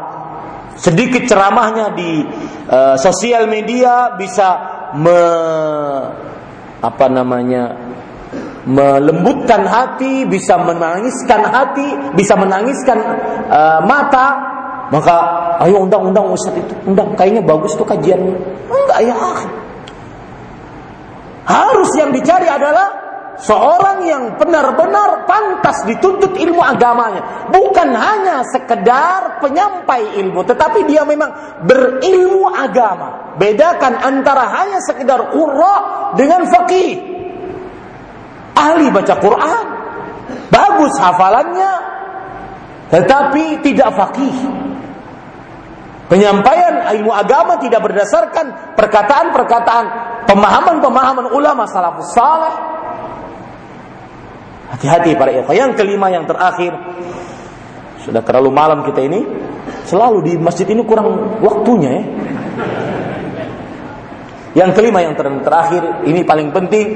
sedikit ceramahnya di uh, sosial media bisa me, apa namanya melembutkan hati, bisa menangiskan hati, bisa menangiskan uh, mata, maka ayo undang-undang Ustaz itu, undang. Kayaknya bagus tuh kajian. Enggak ya. Harus yang dicari adalah seorang yang benar-benar pantas dituntut ilmu agamanya. Bukan hanya sekedar penyampai ilmu tetapi dia memang berilmu agama. Bedakan antara hanya sekedar qurra dengan faqih. Ahli baca Quran. Bagus hafalannya. Tetapi tidak faqih penyampaian ilmu agama tidak berdasarkan perkataan-perkataan pemahaman-pemahaman ulama salafus saleh Hati-hati para ikhwan. Yang kelima yang terakhir sudah terlalu malam kita ini selalu di masjid ini kurang waktunya ya. Yang kelima yang ter terakhir ini paling penting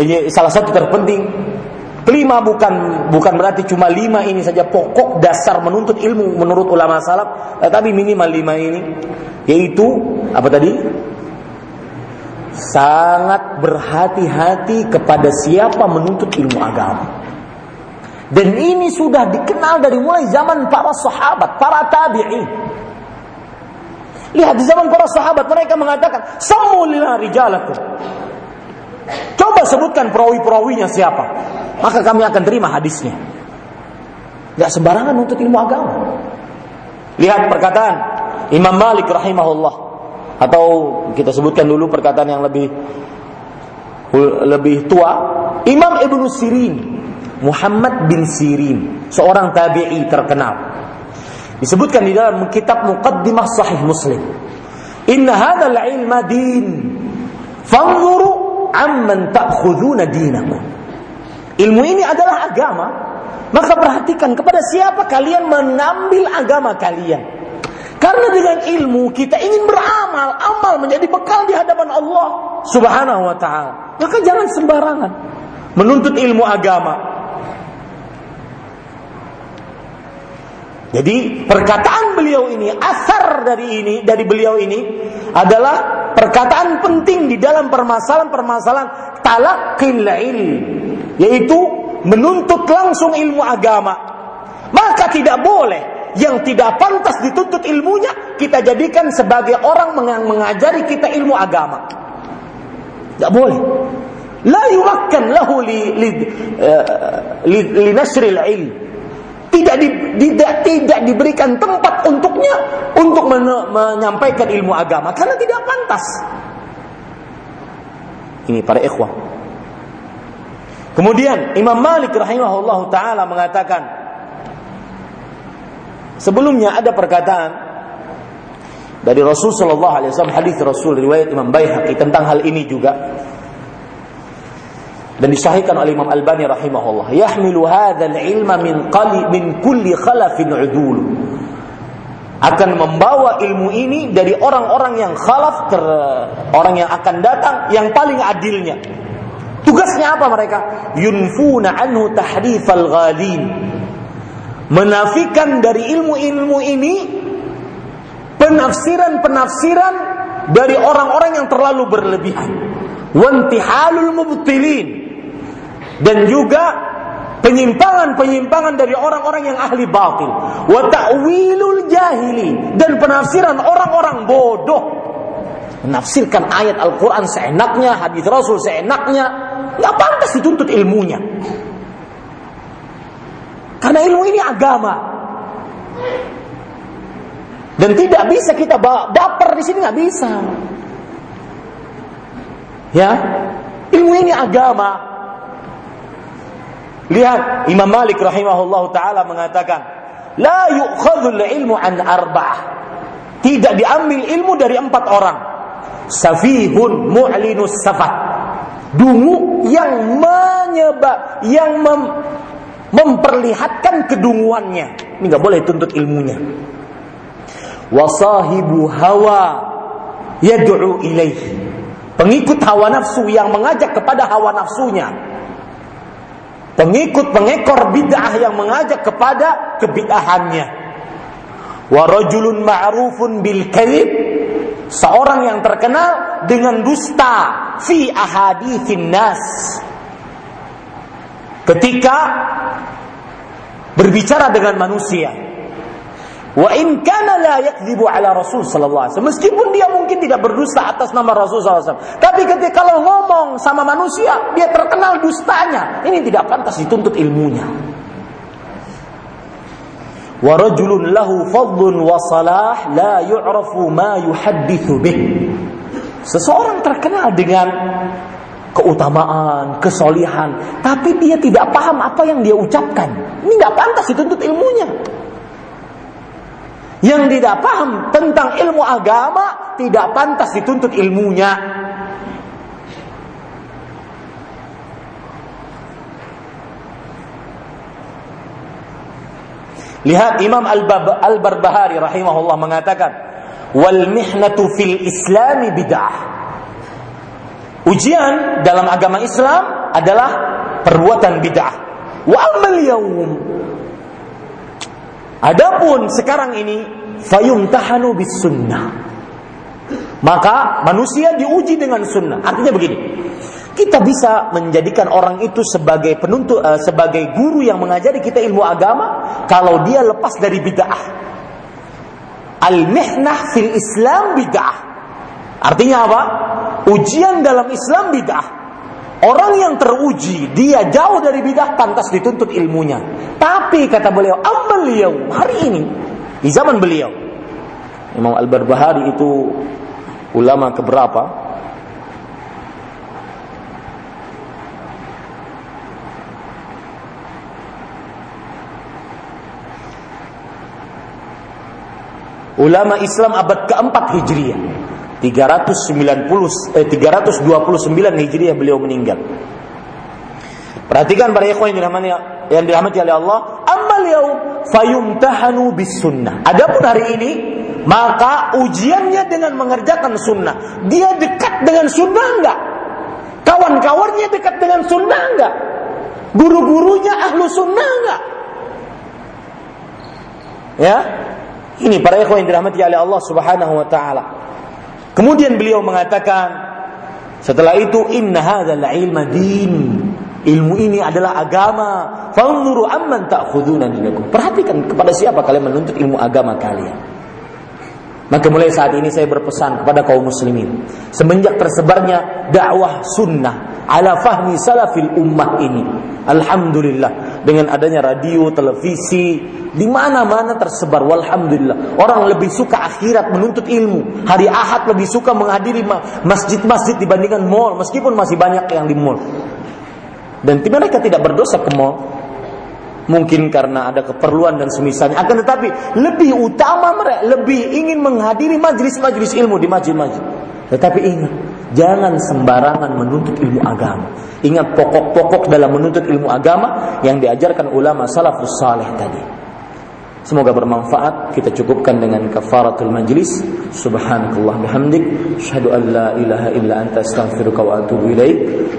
ini salah satu terpenting. Kelima bukan bukan berarti cuma lima ini saja pokok dasar menuntut ilmu menurut ulama salaf, tetapi minimal lima ini yaitu apa tadi? sangat berhati-hati kepada siapa menuntut ilmu agama. Dan ini sudah dikenal dari mulai zaman para sahabat, para tabi'in. Lihat di zaman para sahabat mereka mengatakan, "Sammu lina rijalakum." Coba sebutkan perawi-perawinya siapa, maka kami akan terima hadisnya. Gak sembarangan untuk ilmu agama. Lihat perkataan Imam Malik rahimahullah. Atau kita sebutkan dulu perkataan yang lebih lebih tua. Imam Ibnu Sirin. Muhammad bin Sirin. Seorang tabi'i terkenal. Disebutkan di dalam kitab Muqaddimah Sahih Muslim. Inna hadzal ilma din. Fanzuru amman ta'khuduna dinakum Ilmu ini adalah agama maka perhatikan kepada siapa kalian mengambil agama kalian karena dengan ilmu kita ingin beramal, amal menjadi bekal di hadapan Allah Subhanahu wa taala. Maka jangan sembarangan menuntut ilmu agama. Jadi perkataan beliau ini, asar dari ini, dari beliau ini adalah perkataan penting di dalam permasalahan-permasalahan talakil ilm, yaitu menuntut langsung ilmu agama. Maka tidak boleh yang tidak pantas dituntut ilmunya kita jadikan sebagai orang yang mengajari kita ilmu agama. Tidak boleh. La yumakkan lahu li li, uh, li. Tidak, di, tidak tidak diberikan tempat untuknya untuk men, menyampaikan ilmu agama karena tidak pantas. Ini para ikhwah. Kemudian Imam Malik rahimahullah taala mengatakan sebelumnya ada perkataan dari Rasul sallallahu alaihi wasallam hadis Rasul riwayat Imam Baihaqi tentang hal ini juga. Dan disahihkan oleh Imam Albani rahimahullah yahmilu hadzal ilma min qali min kulli khalafin udul. Akan membawa ilmu ini dari orang-orang yang khalaf ter, orang yang akan datang yang paling adilnya Tugasnya apa mereka? Yunfuna anhu tahrifal ghalin. Menafikan dari ilmu-ilmu ini penafsiran-penafsiran dari orang-orang yang terlalu berlebihan. Wantihalul mubtilin. Dan juga penyimpangan-penyimpangan dari orang-orang yang ahli batil. Wa ta'wilul jahili dan penafsiran orang-orang bodoh menafsirkan ayat Al-Quran seenaknya, hadis Rasul seenaknya, nggak pantas dituntut ilmunya. Karena ilmu ini agama. Dan tidak bisa kita baper di sini nggak bisa. Ya, ilmu ini agama. Lihat Imam Malik rahimahullah taala mengatakan, la yu'khadhul ilmu an arba'ah. Tidak diambil ilmu dari empat orang. Safihun mu'linus safah dungu yang menyebab yang mem, memperlihatkan kedunguannya. Ini nggak boleh tuntut ilmunya. Wasahibu hawa yad'u ilaih. Pengikut hawa nafsu yang mengajak kepada hawa nafsunya. Pengikut pengekor bid'ah yang mengajak kepada kebid'ahannya. Wa rajulun ma'rufun bil kadhib seorang yang terkenal dengan dusta fi ahadithin nas. Ketika berbicara dengan manusia. Wa in kana la yakdzibu ala rasul sallallahu alaihi wasallam. Meskipun dia mungkin tidak berdusta atas nama rasul sallallahu alaihi wasallam. Tapi ketika kalau ngomong sama manusia dia terkenal dustanya. Ini tidak pantas dituntut ilmunya wa rajulun lahu fadlun wa salah la yu'rafu ma. Seseorang terkenal dengan keutamaan, kesolihan, tapi dia tidak paham apa yang dia ucapkan. Ini nggak pantas dituntut ilmunya. Yang tidak paham tentang ilmu agama tidak pantas dituntut ilmunya. Lihat Imam Al-Barbahari rahimahullah mengatakan, "Wal mihnatu fil Islami bid'ah." Ujian dalam agama Islam adalah perbuatan bid'ah. Wa amal yaum. Adapun sekarang ini fayumtahanu bis sunnah. Maka manusia diuji dengan sunnah. Artinya begini, kita bisa menjadikan orang itu sebagai penuntut uh, sebagai guru yang mengajari kita ilmu agama kalau dia lepas dari bid'ah. Al-mihnah fil Islam bid'ah. Artinya apa? Ujian dalam Islam bid'ah. Orang yang teruji, dia jauh dari bid'ah pantas dituntut ilmunya. Tapi kata beliau, amal beliau hari ini di zaman beliau Imam Al-Barbahari itu ulama keberapa? Ulama Islam abad keempat Hijriah. 390 eh, 329 Hijriah beliau meninggal. Perhatikan para ikhwan yang dirahmati yang dirahmati oleh Allah, amal yaum fayumtahanu bis sunnah. Adapun hari ini maka ujiannya dengan mengerjakan sunnah. Dia dekat dengan sunnah enggak? Kawan-kawannya dekat dengan sunnah enggak? Guru-gurunya ahlu sunnah enggak? Ya, ini para ikhwan yang dirahmati oleh Allah Subhanahu wa taala. Kemudian beliau mengatakan setelah itu inna hadzal ilma din. Ilmu ini adalah agama. Fanzuru amman ta'khuduna dinakum. Perhatikan kepada siapa kalian menuntut ilmu agama kalian. Maka mulai saat ini saya berpesan kepada kaum muslimin semenjak tersebarnya dakwah sunnah ala fahmi salafil ummah ini. Alhamdulillah dengan adanya radio, televisi di mana-mana tersebar walhamdulillah. Orang lebih suka akhirat menuntut ilmu. Hari Ahad lebih suka menghadiri masjid-masjid dibandingkan mall meskipun masih banyak yang di mall. Dan mereka tidak berdosa ke mall. Mungkin karena ada keperluan dan semisalnya. Akan tetapi lebih utama mereka lebih ingin menghadiri majlis-majlis ilmu di masjid-masjid. Tetapi ingat, jangan sembarangan menuntut ilmu agama. Ingat pokok-pokok dalam menuntut ilmu agama yang diajarkan ulama salafus saleh tadi. Semoga bermanfaat. Kita cukupkan dengan kafaratul majlis. Subhanakallah bihamdik. Asyhadu an la ilaha illa anta astaghfiruka wa atubu ilaik.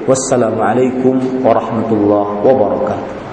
Wassalamualaikum warahmatullahi wabarakatuh.